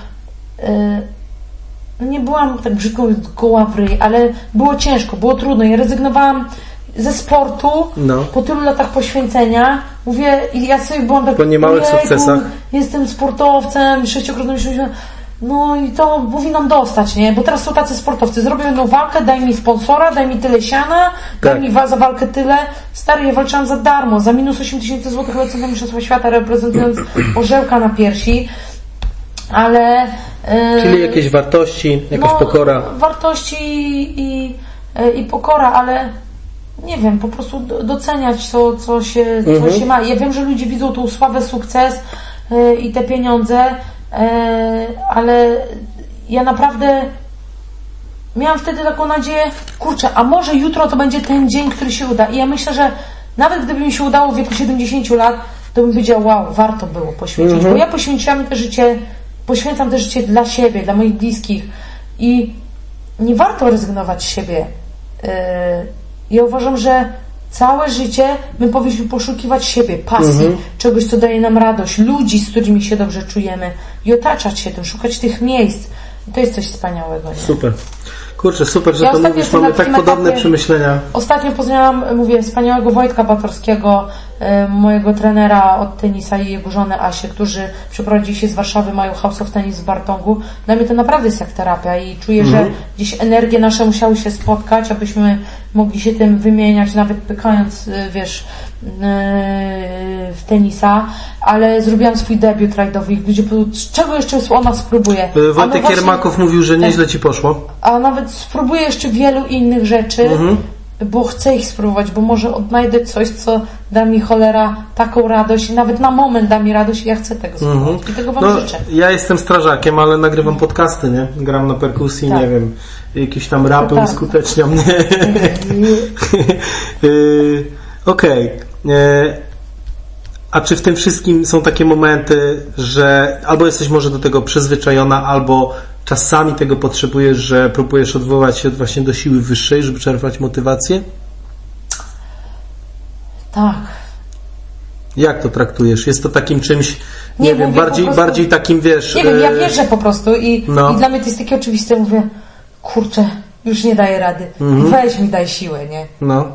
yy, nie byłam tak brzydko goła w ryj, ale było ciężko, było trudno. Ja rezygnowałam ze sportu No. po tylu latach poświęcenia. Mówię, i ja sobie byłam tak... Po niemałych "Ojejku, sukcesach. Jestem sportowcem, sześciokrotnym no i to powinnam dostać, nie? Bo teraz są tacy sportowcy. Zrobię jedną walkę, daj mi sponsora, daj mi tyle siana, daj Tak. mi wa- za walkę tyle. Stary, ja walczyłam za darmo, za minus 8 tysięcy złotych lecę na Mistrzostwa Świata, reprezentując orzełka na piersi. Ale... yy, Czyli jakieś wartości, jakaś no, pokora. Wartości i, e, i pokora, ale nie wiem, po prostu do- doceniać co, co, się, co Mhm. się ma. Ja wiem, że ludzie widzą tą sławę, sukces e, i te pieniądze, e, ale ja naprawdę miałam wtedy taką nadzieję, kurczę, a może jutro to będzie ten dzień, który się uda. I ja myślę, że nawet gdyby mi się udało w wieku 70 lat, to bym powiedział, wow, warto było poświęcić. Mhm. Bo ja poświęciłam te życie, poświęcam te życie dla siebie, dla moich bliskich. I nie warto rezygnować z siebie. Yy, Ja uważam, że całe życie my powinniśmy poszukiwać siebie, pasji, czegoś, co daje nam radość, ludzi, z którymi się dobrze czujemy i otaczać się tym, szukać tych miejsc. To jest coś wspaniałego. Nie? Super. Kurczę, super, że Ja to mówisz, mamy tak takim podobne etapie- przemyślenia. Ostatnio poznałam, mówię, wspaniałego Wojtka Batorskiego, mojego trenera od tenisa i jego żonę Asię, którzy przeprowadzili się z Warszawy, mają House of Tennis w Bartongu. Dla mnie to naprawdę jest jak terapia i czuję, że gdzieś energie nasze musiały się spotkać, abyśmy mogli się tym wymieniać, nawet pykając, e, wiesz, e, w tenisa, ale zrobiłam swój debiut rajdowy powiedzą, czego jeszcze ona spróbuje? A no Wojtek właśnie- Kiermakow mówił, że nieźle Ci poszło. a nawet spróbuję jeszcze wielu innych rzeczy, bo chcę ich spróbować, bo może odnajdę coś, co da mi cholera taką radość, nawet na moment da mi radość i ja chcę tego spróbować. I tego Wam No, życzę. ja jestem strażakiem, ale nagrywam podcasty, nie? Gram na perkusji, Tak. nie wiem, jakieś tam rapy tak. uskuteczniam, nie? Y, Okej. Y, A czy w tym wszystkim są takie momenty, że albo jesteś może do tego przyzwyczajona, albo czasami tego potrzebujesz, że próbujesz odwołać się właśnie do siły wyższej, żeby czerpać motywację? Tak. Jak to traktujesz? Jest to takim czymś, nie, Nie, wiem, bardziej, prostu- bardziej takim, wiesz... Nie wiem, ja e, wierzę po prostu i, no. i dla mnie to jest takie oczywiste. Mówię, kurczę, już nie daję rady. Mhm. Weź mi daj siłę, nie? No.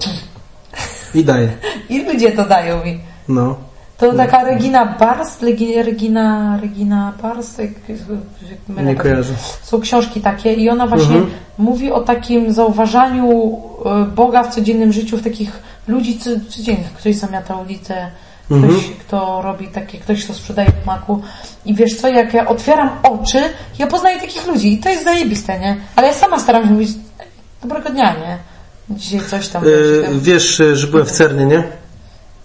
I daje. I ludzie to dają mi. No. To taka Regina Bars, Legi- Regina, Regina Bars, jak, jak Nie kojarzę. Są książki takie i ona właśnie Mhm. mówi o takim zauważaniu e, Boga w codziennym życiu, w takich ludzi co- codziennych. Ktoś zamiata ulicę, ktoś, Mhm. kto robi takie, ktoś, kto sprzedaje w maku. I wiesz co, jak ja otwieram oczy, ja poznaję takich ludzi i to jest zajebiste, nie? Ale ja sama staram się mówić, dobrego dnia, nie? Dzisiaj coś tam, Yy, wiesz, że byłem w Cernie, nie?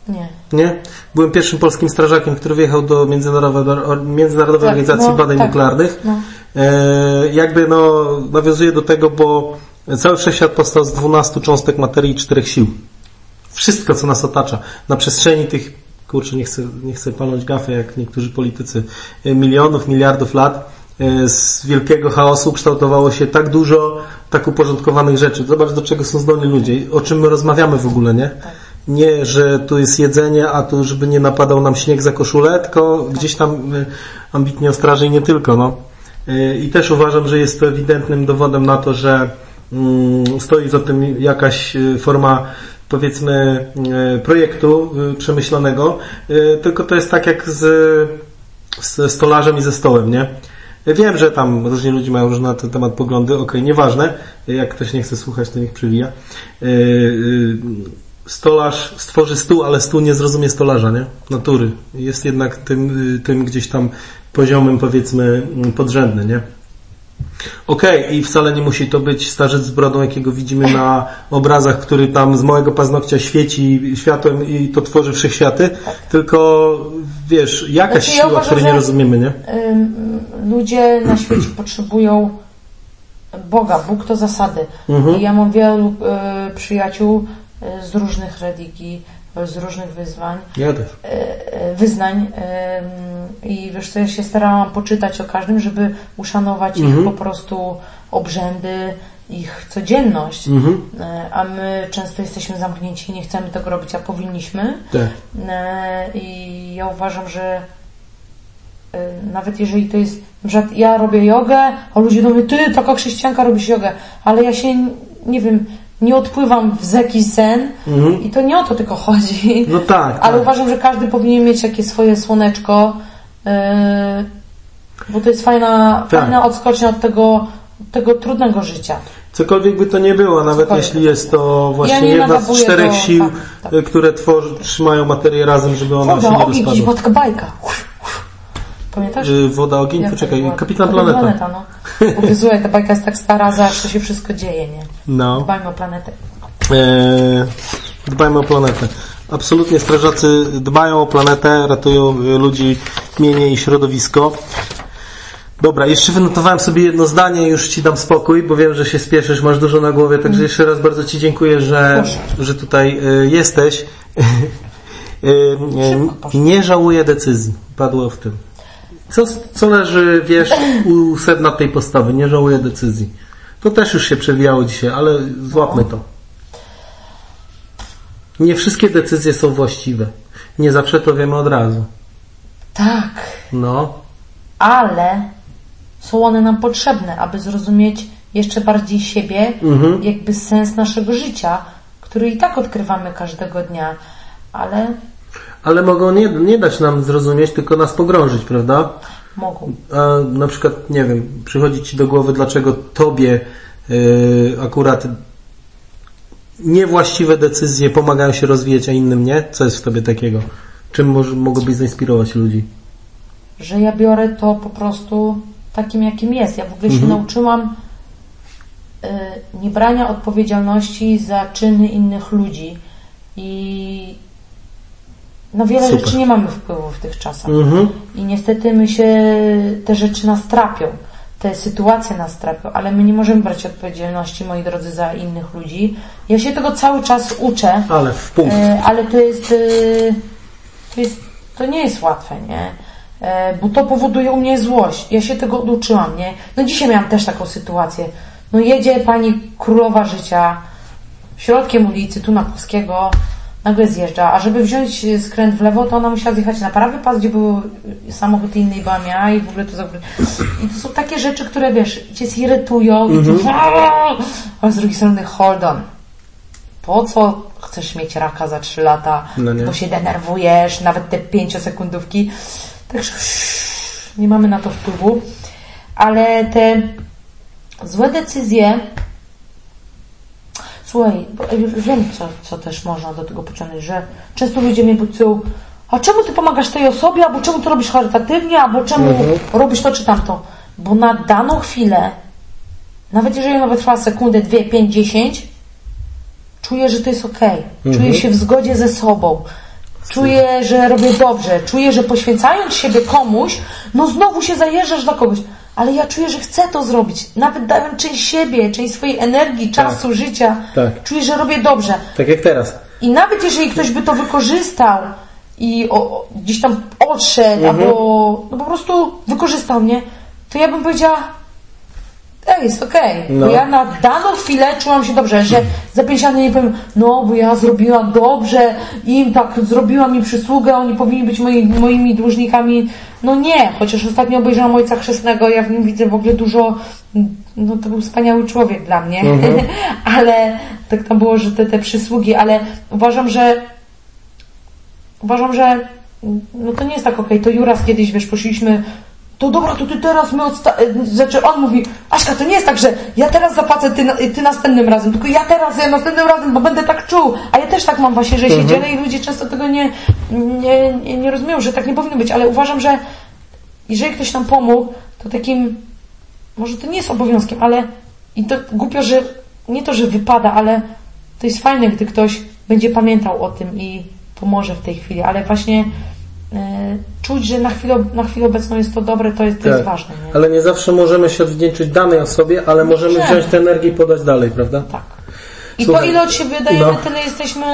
nie. Nie? Byłem pierwszym polskim strażakiem, który wyjechał do Międzynarodowej, Międzynarodowej Tak, Organizacji no, Badań tak. Nuklearnych. No. E, jakby no, nawiązuje do tego, bo cały wszechświat powstał z 12 cząstek materii i czterech sił. Wszystko, co nas otacza. Na przestrzeni tych, kurczę, nie chcę, nie chcę palnąć gafy, jak niektórzy politycy, e, milionów, miliardów lat e, z wielkiego chaosu kształtowało się tak dużo tak uporządkowanych rzeczy. Zobacz, do czego są zdolni ludzie. O czym my rozmawiamy w ogóle, nie? Nie, że tu jest jedzenie, a tu, żeby nie napadał nam śnieg za koszulę, tylko gdzieś tam e, ambitnie ostraży i nie tylko, no. E, I też uważam, że jest to ewidentnym dowodem na to, że mm, stoi za tym jakaś e, forma powiedzmy projektu przemyślanego, tylko to jest tak jak z, ze stolarzem i ze stołem, nie? Wiem, że tam różni ludzie mają różne na ten temat poglądy, okej, nieważne. Jak ktoś nie chce słuchać, to niech przywija. Stolarz stworzy stół, ale stół nie zrozumie stolarza, nie? Natury. Jest jednak tym, tym gdzieś tam poziomem, powiedzmy, podrzędny, nie? Okej, i wcale nie musi to być starzec z brodą, jakiego widzimy na obrazach, który tam z małego paznokcia świeci światłem i to tworzy wszechświaty, tylko wiesz, jakaś Znaczy, ja siła, uważam, której nie rozumiemy, nie? Ludzie na świecie potrzebują Boga. Bóg to zasady. Mhm. I ja mam wielu y, przyjaciół z różnych religii, z różnych wyzwań, Ja też. y, y, wyznań i wiesz co, ja się starałam poczytać o każdym, żeby uszanować ich Mhm. po prostu obrzędy, ich codzienność. Mhm. Y, A my często jesteśmy zamknięci i nie chcemy tego robić, a powinniśmy. Tak. E, I ja uważam, że e, nawet jeżeli to jest, przykład ja robię jogę, a ludzie do mnie, ty, taka chrześcijanka robisz jogę, ale ja się, nie wiem, nie odpływam w zeki sen Mhm. i to nie o to tylko chodzi. No tak, Ale tak. uważam, że każdy powinien mieć takie swoje słoneczko, e, bo to jest fajna, Tak. fajna odskocznia od tego, tego trudnego życia. Cokolwiek by to nie było, nawet Cokolwiek. jeśli jest to właśnie Ja jedna z czterech do- sił, tak, tak. y, które tworzy, trzymają materię razem, żeby ona Woda, się nie rozpadła. była taka bajka. Pamiętasz? Y, Woda, ogień, Jak poczekaj, była? Kapitan Kapitan Planeta. no. Słuchaj, ta bajka jest tak stara, za to się wszystko dzieje, nie? No. Dbajmy o planetę. E, dbajmy o planetę. Absolutnie strażacy dbają o planetę, ratują ludzi, mienie i środowisko. Dobra, jeszcze wynotowałem sobie jedno zdanie, już Ci dam spokój, bo wiem, że się spieszysz, masz dużo na głowie, także jeszcze raz bardzo Ci dziękuję, że, że tutaj y, jesteś. Y, poszło. nie żałuję decyzji, padło w tym. Co, co leży, wiesz, u sedna tej postawy, nie żałuję decyzji. To też już się przewijało dzisiaj, ale złapmy to. Nie wszystkie decyzje są właściwe. Nie zawsze to wiemy od razu. Tak, No, ale są one nam potrzebne, aby zrozumieć jeszcze bardziej siebie, Mhm. jakby sens naszego życia, który i tak odkrywamy każdego dnia, ale ale mogą nie, nie dać nam zrozumieć, tylko nas pogrążyć, prawda? mogą. A na przykład, nie wiem, przychodzi Ci do głowy, dlaczego Tobie yy, akurat niewłaściwe decyzje pomagają się rozwijać, a innym nie? Co jest w Tobie takiego? Czym może, mogłobyś zainspirować ludzi? Że ja biorę to po prostu takim, jakim jest. Ja w ogóle Mhm. się nauczyłam y, niebrania odpowiedzialności za czyny innych ludzi i na wiele Super. rzeczy nie mamy wpływu w tych czasach. Mhm. I niestety my się, te rzeczy nas trapią, te sytuacje nas trapią, ale my nie możemy brać odpowiedzialności, moi drodzy, za innych ludzi. Ja się tego cały czas uczę, Ale w punkt. e, ale to jest, e, to jest, to nie jest łatwe, nie? E, Bo to powoduje u mnie złość. Ja się tego oduczyłam, nie? No dzisiaj miałam też taką sytuację. No jedzie pani królowa życia środkiem ulicy, tu na Polskiego, nagle zjeżdża, a żeby wziąć skręt w lewo, to ona musiała zjechać na prawy pas, gdzie był samochód inny i była miała i w ogóle to za... I to są takie rzeczy, które wiesz, cię zirytują i ty... ale z drugiej strony hold on. po co chcesz mieć raka za 3 lata, No bo się denerwujesz, nawet te 5 sekundówki. Także nie mamy na to wpływu. Ale te złe decyzje Słuchaj, bo już wiem, co, co też można do tego pociągnąć, że często ludzie mnie pytają, a czemu ty pomagasz tej osobie, albo czemu to robisz charytatywnie, albo czemu robisz to czy tamto? Bo na daną chwilę, nawet jeżeli ona trwa sekundę, dwie, pięć, dziesięć, czuję, że to jest okej. Czuję się w zgodzie ze sobą. Czuję, że robię dobrze. Czuję, że poświęcając siebie komuś, no znowu się zajeżdżasz dla kogoś. Ale ja czuję, że chcę to zrobić. Nawet dałem część siebie, część swojej energii, czasu, życia. Tak. Czuję, że robię dobrze. Tak jak teraz. I nawet jeżeli ktoś by to wykorzystał i o, gdzieś tam odszedł, albo no po prostu wykorzystał mnie, to ja bym powiedziała, ej, jest okej. No. Bo ja na daną chwilę czułam się dobrze, że za pięć lat nie powiem, no bo ja zrobiłam dobrze, im tak zrobiłam mi przysługę, oni powinni być moi, moimi dłużnikami. No nie, chociaż ostatnio obejrzałam Ojca Chrzestnego, ja w nim widzę w ogóle dużo, no to był wspaniały człowiek dla mnie, ale tak tam było, że te, te przysługi, ale uważam, że uważam, że no to nie jest tak okej. To Juras kiedyś, wiesz, poszliśmy to dobra, to ty teraz my odsta... e, Znaczy on mówi, Aśka, to nie jest tak, że ja teraz zapłacę, ty, na- ty następnym razem, tylko ja teraz, ja następnym razem, bo będę tak czuł. A ja też tak mam właśnie, że się dzielę i ludzie często tego nie, nie, nie, nie rozumieją, że tak nie powinno być, ale uważam, że jeżeli ktoś nam pomógł, to takim, może to nie jest obowiązkiem, ale i to głupio, że nie to, że wypada, ale to jest fajne, gdy ktoś będzie pamiętał o tym i pomoże w tej chwili, ale właśnie czuć, że na chwilę, na chwilę obecną jest to dobre, to jest, to jest Tak. ważne. Nie? Ale nie zawsze możemy się odwdzięczyć danej osobie, ale możemy możemy. wziąć tę energię i podać dalej, prawda? Tak. I Słuchaj, to ile od siebie dajemy, no. tyle jesteśmy,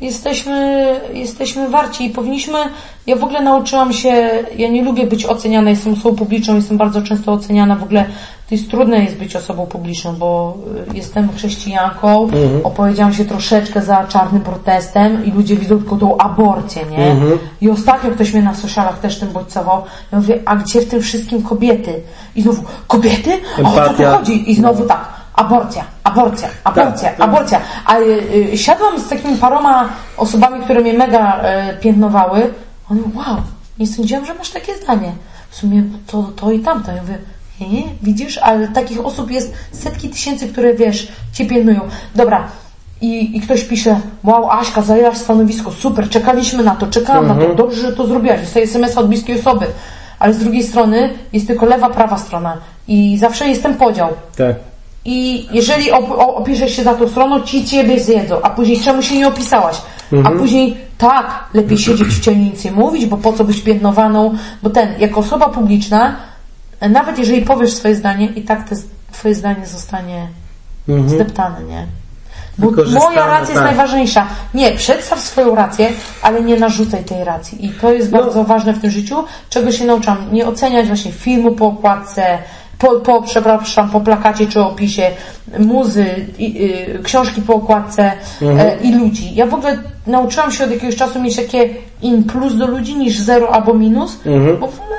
jesteśmy, jesteśmy warci i powinniśmy, ja w ogóle nauczyłam się, ja nie lubię być oceniana, jestem osobą publiczną, jestem bardzo często oceniana, w ogóle to jest trudne jest być osobą publiczną, bo y, jestem chrześcijanką, Mhm. opowiedziałam się troszeczkę za czarnym protestem i ludzie widzą tylko tą aborcję, nie? Mhm. I ostatnio ktoś mnie na socialach też tym bodźcował. Ja mówię, a gdzie w tym wszystkim kobiety? I znowu, kobiety? A o co tu chodzi? I znowu tak, aborcja, aborcja, aborcja, Tak, tak. aborcja. A y, y, siadłam z takimi paroma osobami, które mnie mega y, piętnowały. One wow, nie sądziłam, że masz takie zdanie. W sumie to, to i tamto. Ja mówię, nie, nie, widzisz, ale takich osób jest setki tysięcy, które wiesz, cię piętnują. Dobra. I, I ktoś pisze, wow, Aśka, zajęłaś stanowisko, super, czekaliśmy na to, czekałam na to, dobrze, że to zrobiłaś, dostaję SMS od bliskiej osoby. Ale z drugiej strony jest tylko lewa, prawa strona i zawsze jest ten podział. Tak. I jeżeli op- opiszesz się za tą stroną, ci ciebie zjedzą, a później czemu się nie opisałaś? A później tak, lepiej siedzieć w cieniu nic nie mówić, bo po co być piętnowaną, bo ten, jako osoba publiczna, nawet jeżeli powiesz swoje zdanie, i tak te, twoje zdanie zostanie zdeptane, nie? Bo moja racja jest tak. najważniejsza. Nie, przedstaw swoją rację, ale nie narzucaj tej racji. I to jest No. bardzo ważne w tym życiu, czego się nauczam. Nie oceniać właśnie filmu po okładce, po, po, przepraszam, po plakacie czy opisie, muzy, i, y, książki po okładce Mhm. e, i ludzi. Ja w ogóle nauczyłam się od jakiegoś czasu mieć takie in plus do ludzi niż zero albo minus, bo w ogóle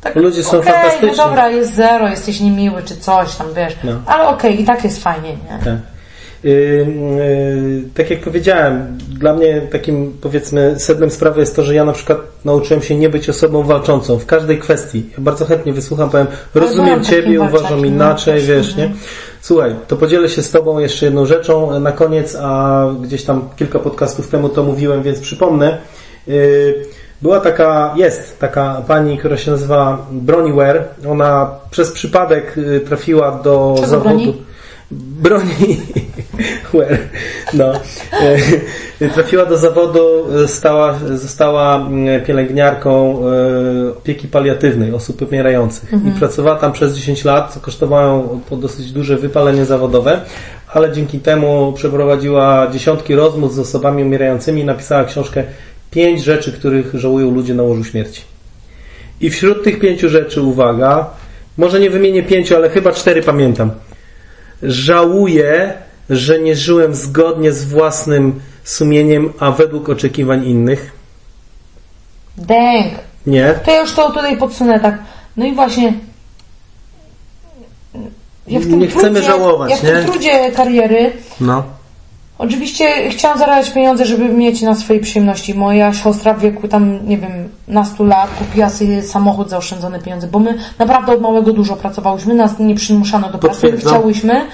tak, Mhm. Ludzie są okej, fantastyczni. No dobra, jest zero, jesteś niemiły czy coś tam, wiesz. No. Ale okej, i tak jest fajnie, nie? Tak. Yy, tak jak powiedziałem, dla mnie takim powiedzmy sednem sprawy jest to, że ja na przykład nauczyłem się nie być osobą walczącą w każdej kwestii. Ja bardzo chętnie wysłucham, powiem, rozumiem Ciebie, uważam walczakiem, inaczej, no, wiesz, też, nie? Słuchaj, to podzielę się z Tobą jeszcze jedną rzeczą na koniec, a gdzieś tam kilka podcastów temu to mówiłem, więc przypomnę. Yy, Była taka, jest taka pani, która się nazywa Broniware. Ona przez przypadek yy, trafiła do Czego zawodu. broni? Broni. No. E, Trafiła do zawodu, e, stała, została mm, pielęgniarką e, opieki paliatywnej osób umierających. I pracowała tam przez 10 lat, co kosztowało to dosyć duże wypalenie zawodowe, ale dzięki temu przeprowadziła dziesiątki rozmów z osobami umierającymi i napisała książkę Pięć rzeczy, których żałują ludzie na łożu śmierci. I wśród tych pięciu rzeczy, uwaga, może nie wymienię pięciu, ale chyba cztery pamiętam. Żałuję, że nie żyłem zgodnie z własnym sumieniem, a według oczekiwań innych. Dęk. Nie. To ja już to tutaj podsunę tak. No i właśnie. Ja Nie chcemy trudzie, żałować, ja w nie? tym trudzie kariery No. Oczywiście chciałam zarabiać pieniądze, żeby mieć na swojej przyjemności. Moja siostra w wieku tam, nie wiem, nastu lat kupiła sobie samochód za oszczędzone pieniądze, bo my naprawdę od małego dużo pracowałyśmy, nas nie przymuszano do pracy, chciałyśmy,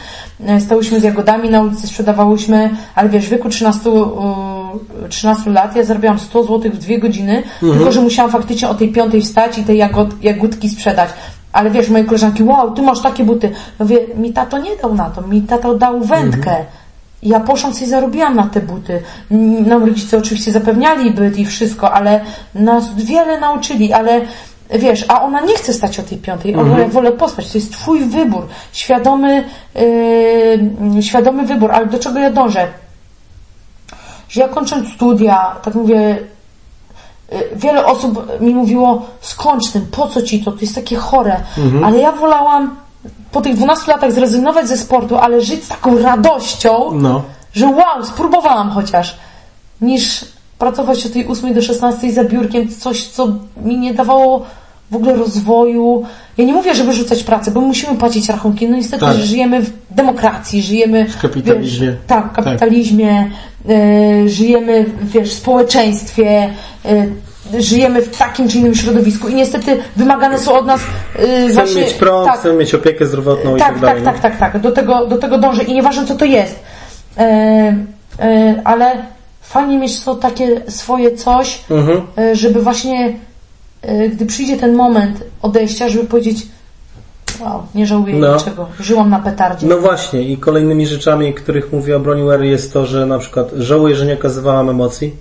e, stałyśmy z jagodami na ulicy, sprzedawałyśmy, ale wiesz, w wieku 13, e, 13 lat ja zarabiałam 100 zł w dwie godziny, tylko że musiałam faktycznie o tej piątej wstać i te jagod, jagódki sprzedać. Ale wiesz, moje koleżanki, wow, ty masz takie buty. No wie, mi tato nie dał na to, mi tato dał wędkę. I Ja poszłam sobie zarobiłam na te buty. Nam rodzice oczywiście zapewniali byt i wszystko, ale nas wiele nauczyli, ale wiesz, a ona nie chce stać o tej piątej, ona Mhm. wolę pospać. To jest twój wybór, świadomy, yy, świadomy wybór, ale do czego ja dążę? Że ja kończąc studia, tak mówię, y, wiele osób mi mówiło, skończ tym, po co ci to, to jest takie chore. Mhm. Ale ja wolałam po tych 12 latach zrezygnować ze sportu, ale żyć z taką radością, No. że wow, spróbowałam chociaż, niż pracować od tej 8 do 16 za biurkiem, coś, co mi nie dawało w ogóle rozwoju. Ja nie mówię, żeby rzucać pracę, bo musimy płacić rachunki. No niestety Tak. że żyjemy w demokracji, żyjemy W kapitalizmie. Wiesz, tak, w kapitalizmie, e, żyjemy wiesz, w społeczeństwie, e, żyjemy w takim czy innym środowisku i niestety wymagane są od nas e, Chcemy właśnie... mieć prąd, tak, chcemy mieć opiekę zdrowotną i tak, tak dalej. tak, tak, tak, tak. Do tego, do tego dążę i nieważne co to jest. E, e, ale fajnie mieć to takie swoje coś, Mhm. e, żeby właśnie gdy przyjdzie ten moment odejścia, żeby powiedzieć wow, nie żałuję No. niczego. Żyłam na petardzie. No właśnie i kolejnymi rzeczami, których mówi o jest to, że na przykład żałuję, że nie okazywałam emocji,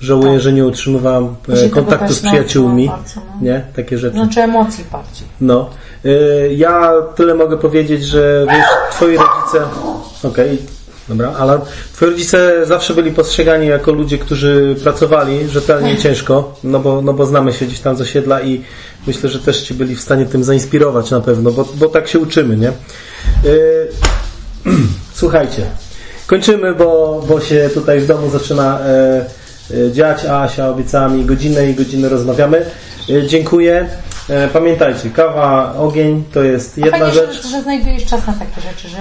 żałuję, Tak. że nie utrzymywałam e, kontaktu z przyjaciółmi, bardzo, no. nie? Takie rzeczy. Znaczy emocji bardziej. No. Y, Ja tyle mogę powiedzieć, że wiesz, twoi rodzice. Okej, dobra, ale twoi rodzice zawsze byli postrzegani jako ludzie, którzy pracowali rzetelnie ciężko, no bo, no bo znamy się gdzieś tam z osiedla i myślę, że też ci byli w stanie tym zainspirować na pewno, bo, bo tak się uczymy, nie? Y, Słuchajcie, kończymy, bo, bo się tutaj w domu zaczyna e, e, dziać, a Asia obiecała mi godzinę i godzinę rozmawiamy. E, dziękuję. E, pamiętajcie, kawa, ogień to jest jedna Fajnie, rzecz. że, że znajdujesz czas na takie rzeczy, że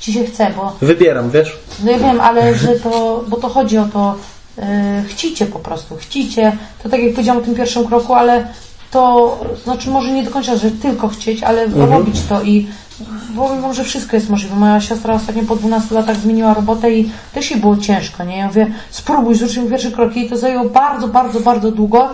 ci się chce, bo Wybieram, wiesz? no ja wiem, ale że to, bo to chodzi o to, yy, chcicie po prostu, chcicie, to tak jak powiedziałam o tym pierwszym kroku, ale to, znaczy może nie do końca, że tylko chcieć, ale Mhm. robić to i powiem wam, że wszystko jest możliwe. Moja siostra ostatnio po 12 latach zmieniła robotę i też jej było ciężko, nie? Ja mówię, spróbuj, zrób pierwsze kroki i to zajęło bardzo, bardzo, bardzo długo.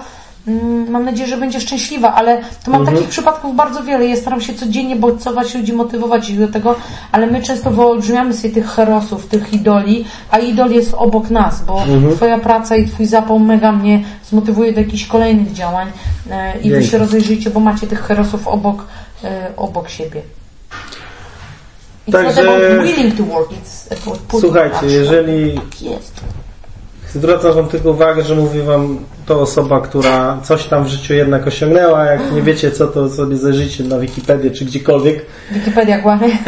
Mm, Mam nadzieję, że będzie szczęśliwa, ale to mam takich przypadków bardzo wiele. Ja staram się codziennie bodźcować ludzi, motywować ich do tego, ale my często wyolbrzymiamy sobie tych herosów, tych idoli, a idol jest obok nas, bo Twoja praca i Twój zapał mega mnie zmotywuje do jakichś kolejnych działań e, i Wy się rozejrzyjcie, bo macie tych herosów obok, e, obok siebie. It's Także- willing to work, it's Słuchajcie, jeżeli Tak jest. Zwracam wam tylko uwagę, że mówi wam to osoba, która coś tam w życiu jednak osiągnęła, jak nie wiecie co, to sobie zajrzyjcie na Wikipedię czy gdziekolwiek. Wikipedia kłamie.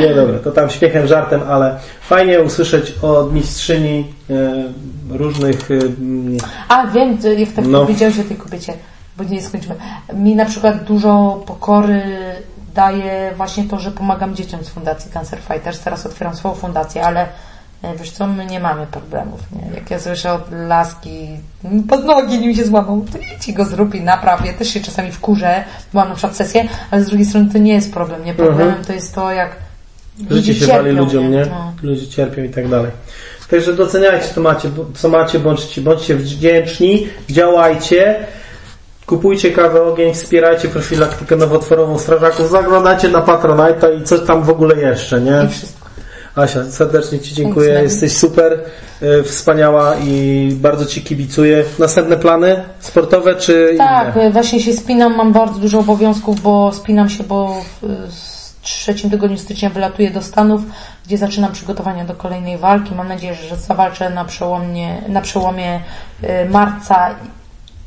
Nie, dobra, to tam śmiechem, żartem, ale fajnie usłyszeć od mistrzyni e, różnych... e, mm, A, wiem, jak tak No. powiedziałeś o tej kobiecie, bo nie skończymy. Mi na przykład dużo pokory daje właśnie to, że pomagam dzieciom z Fundacji Cancer Fighters. Teraz otwieram swoją fundację, ale wiesz co, my nie mamy problemów. Nie? Jak ja słyszę od laski, pod nogi nim się złamał, to idź i go zrób i napraw. Ja też się czasami wkurzę, byłam na przykład sesję, ale z drugiej strony to nie jest problem. Nie problemem Mhm. to jest to, jak Życie się cierpią, wali ludziom, nie? No. Ludzie cierpią i tak dalej. Także doceniajcie, co macie, co macie bądźcie, bądźcie wdzięczni, działajcie, kupujcie kawę ogień, wspierajcie profilaktykę nowotworową strażaków, zaglądajcie na Patronite'a i co tam w ogóle jeszcze, nie? Asia, serdecznie Ci dziękuję, jesteś super, y, wspaniała i bardzo Ci kibicuję. Następne plany sportowe czy Tak, inne? e, właśnie się spinam, mam bardzo dużo obowiązków, bo spinam się, bo w w trzecim tygodniu stycznia wylatuję do Stanów, gdzie zaczynam przygotowania do kolejnej walki. Mam nadzieję, że zawalczę na przełomie, na przełomie e, marca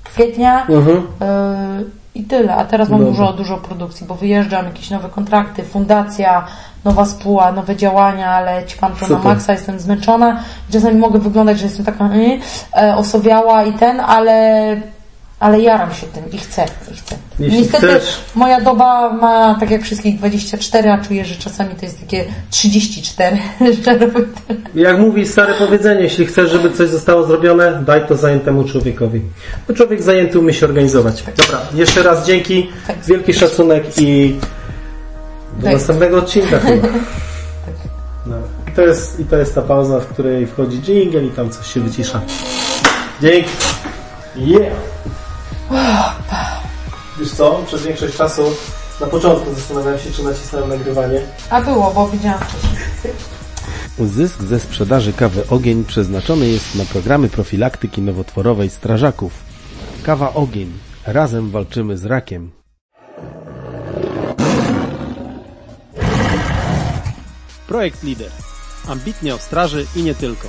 kwietnia. Mhm. E, I tyle. A teraz mam Dobra. dużo, dużo produkcji, bo wyjeżdżam, jakieś nowe kontrakty, fundacja, nowa spółka, nowe działania, ale ćpam to na maksa, jestem zmęczona. Czasami mogę wyglądać, że jestem taka y, e, osowiała i ten, ale ale jaram się tym i chcę, i chcę. Jeśli Niestety chcesz- moja doba ma tak jak wszystkich 24, a czuję, że czasami to jest takie 34, że robię tyle. Jak mówi stare powiedzenie, jeśli chcesz, żeby coś zostało zrobione, daj to zajętemu człowiekowi. Bo człowiek zajęty umie się organizować. Dobra, jeszcze raz dzięki, Tak. wielki szacunek i do Tak. następnego odcinka chyba. No. I, to jest, I to jest ta pauza, w której wchodzi jingle i tam coś się wycisza. Dzięki. Yeah. Wiesz co, przez większość czasu na początku zastanawiałem się, czy nacisnąłem nagrywanie. A było, bo widziałam wcześniej. Zysk ze sprzedaży kawy Ogień przeznaczony jest na programy profilaktyki nowotworowej strażaków. Kawa Ogień. Razem walczymy z rakiem. Projekt Lider. Ambitnie o straży i nie tylko.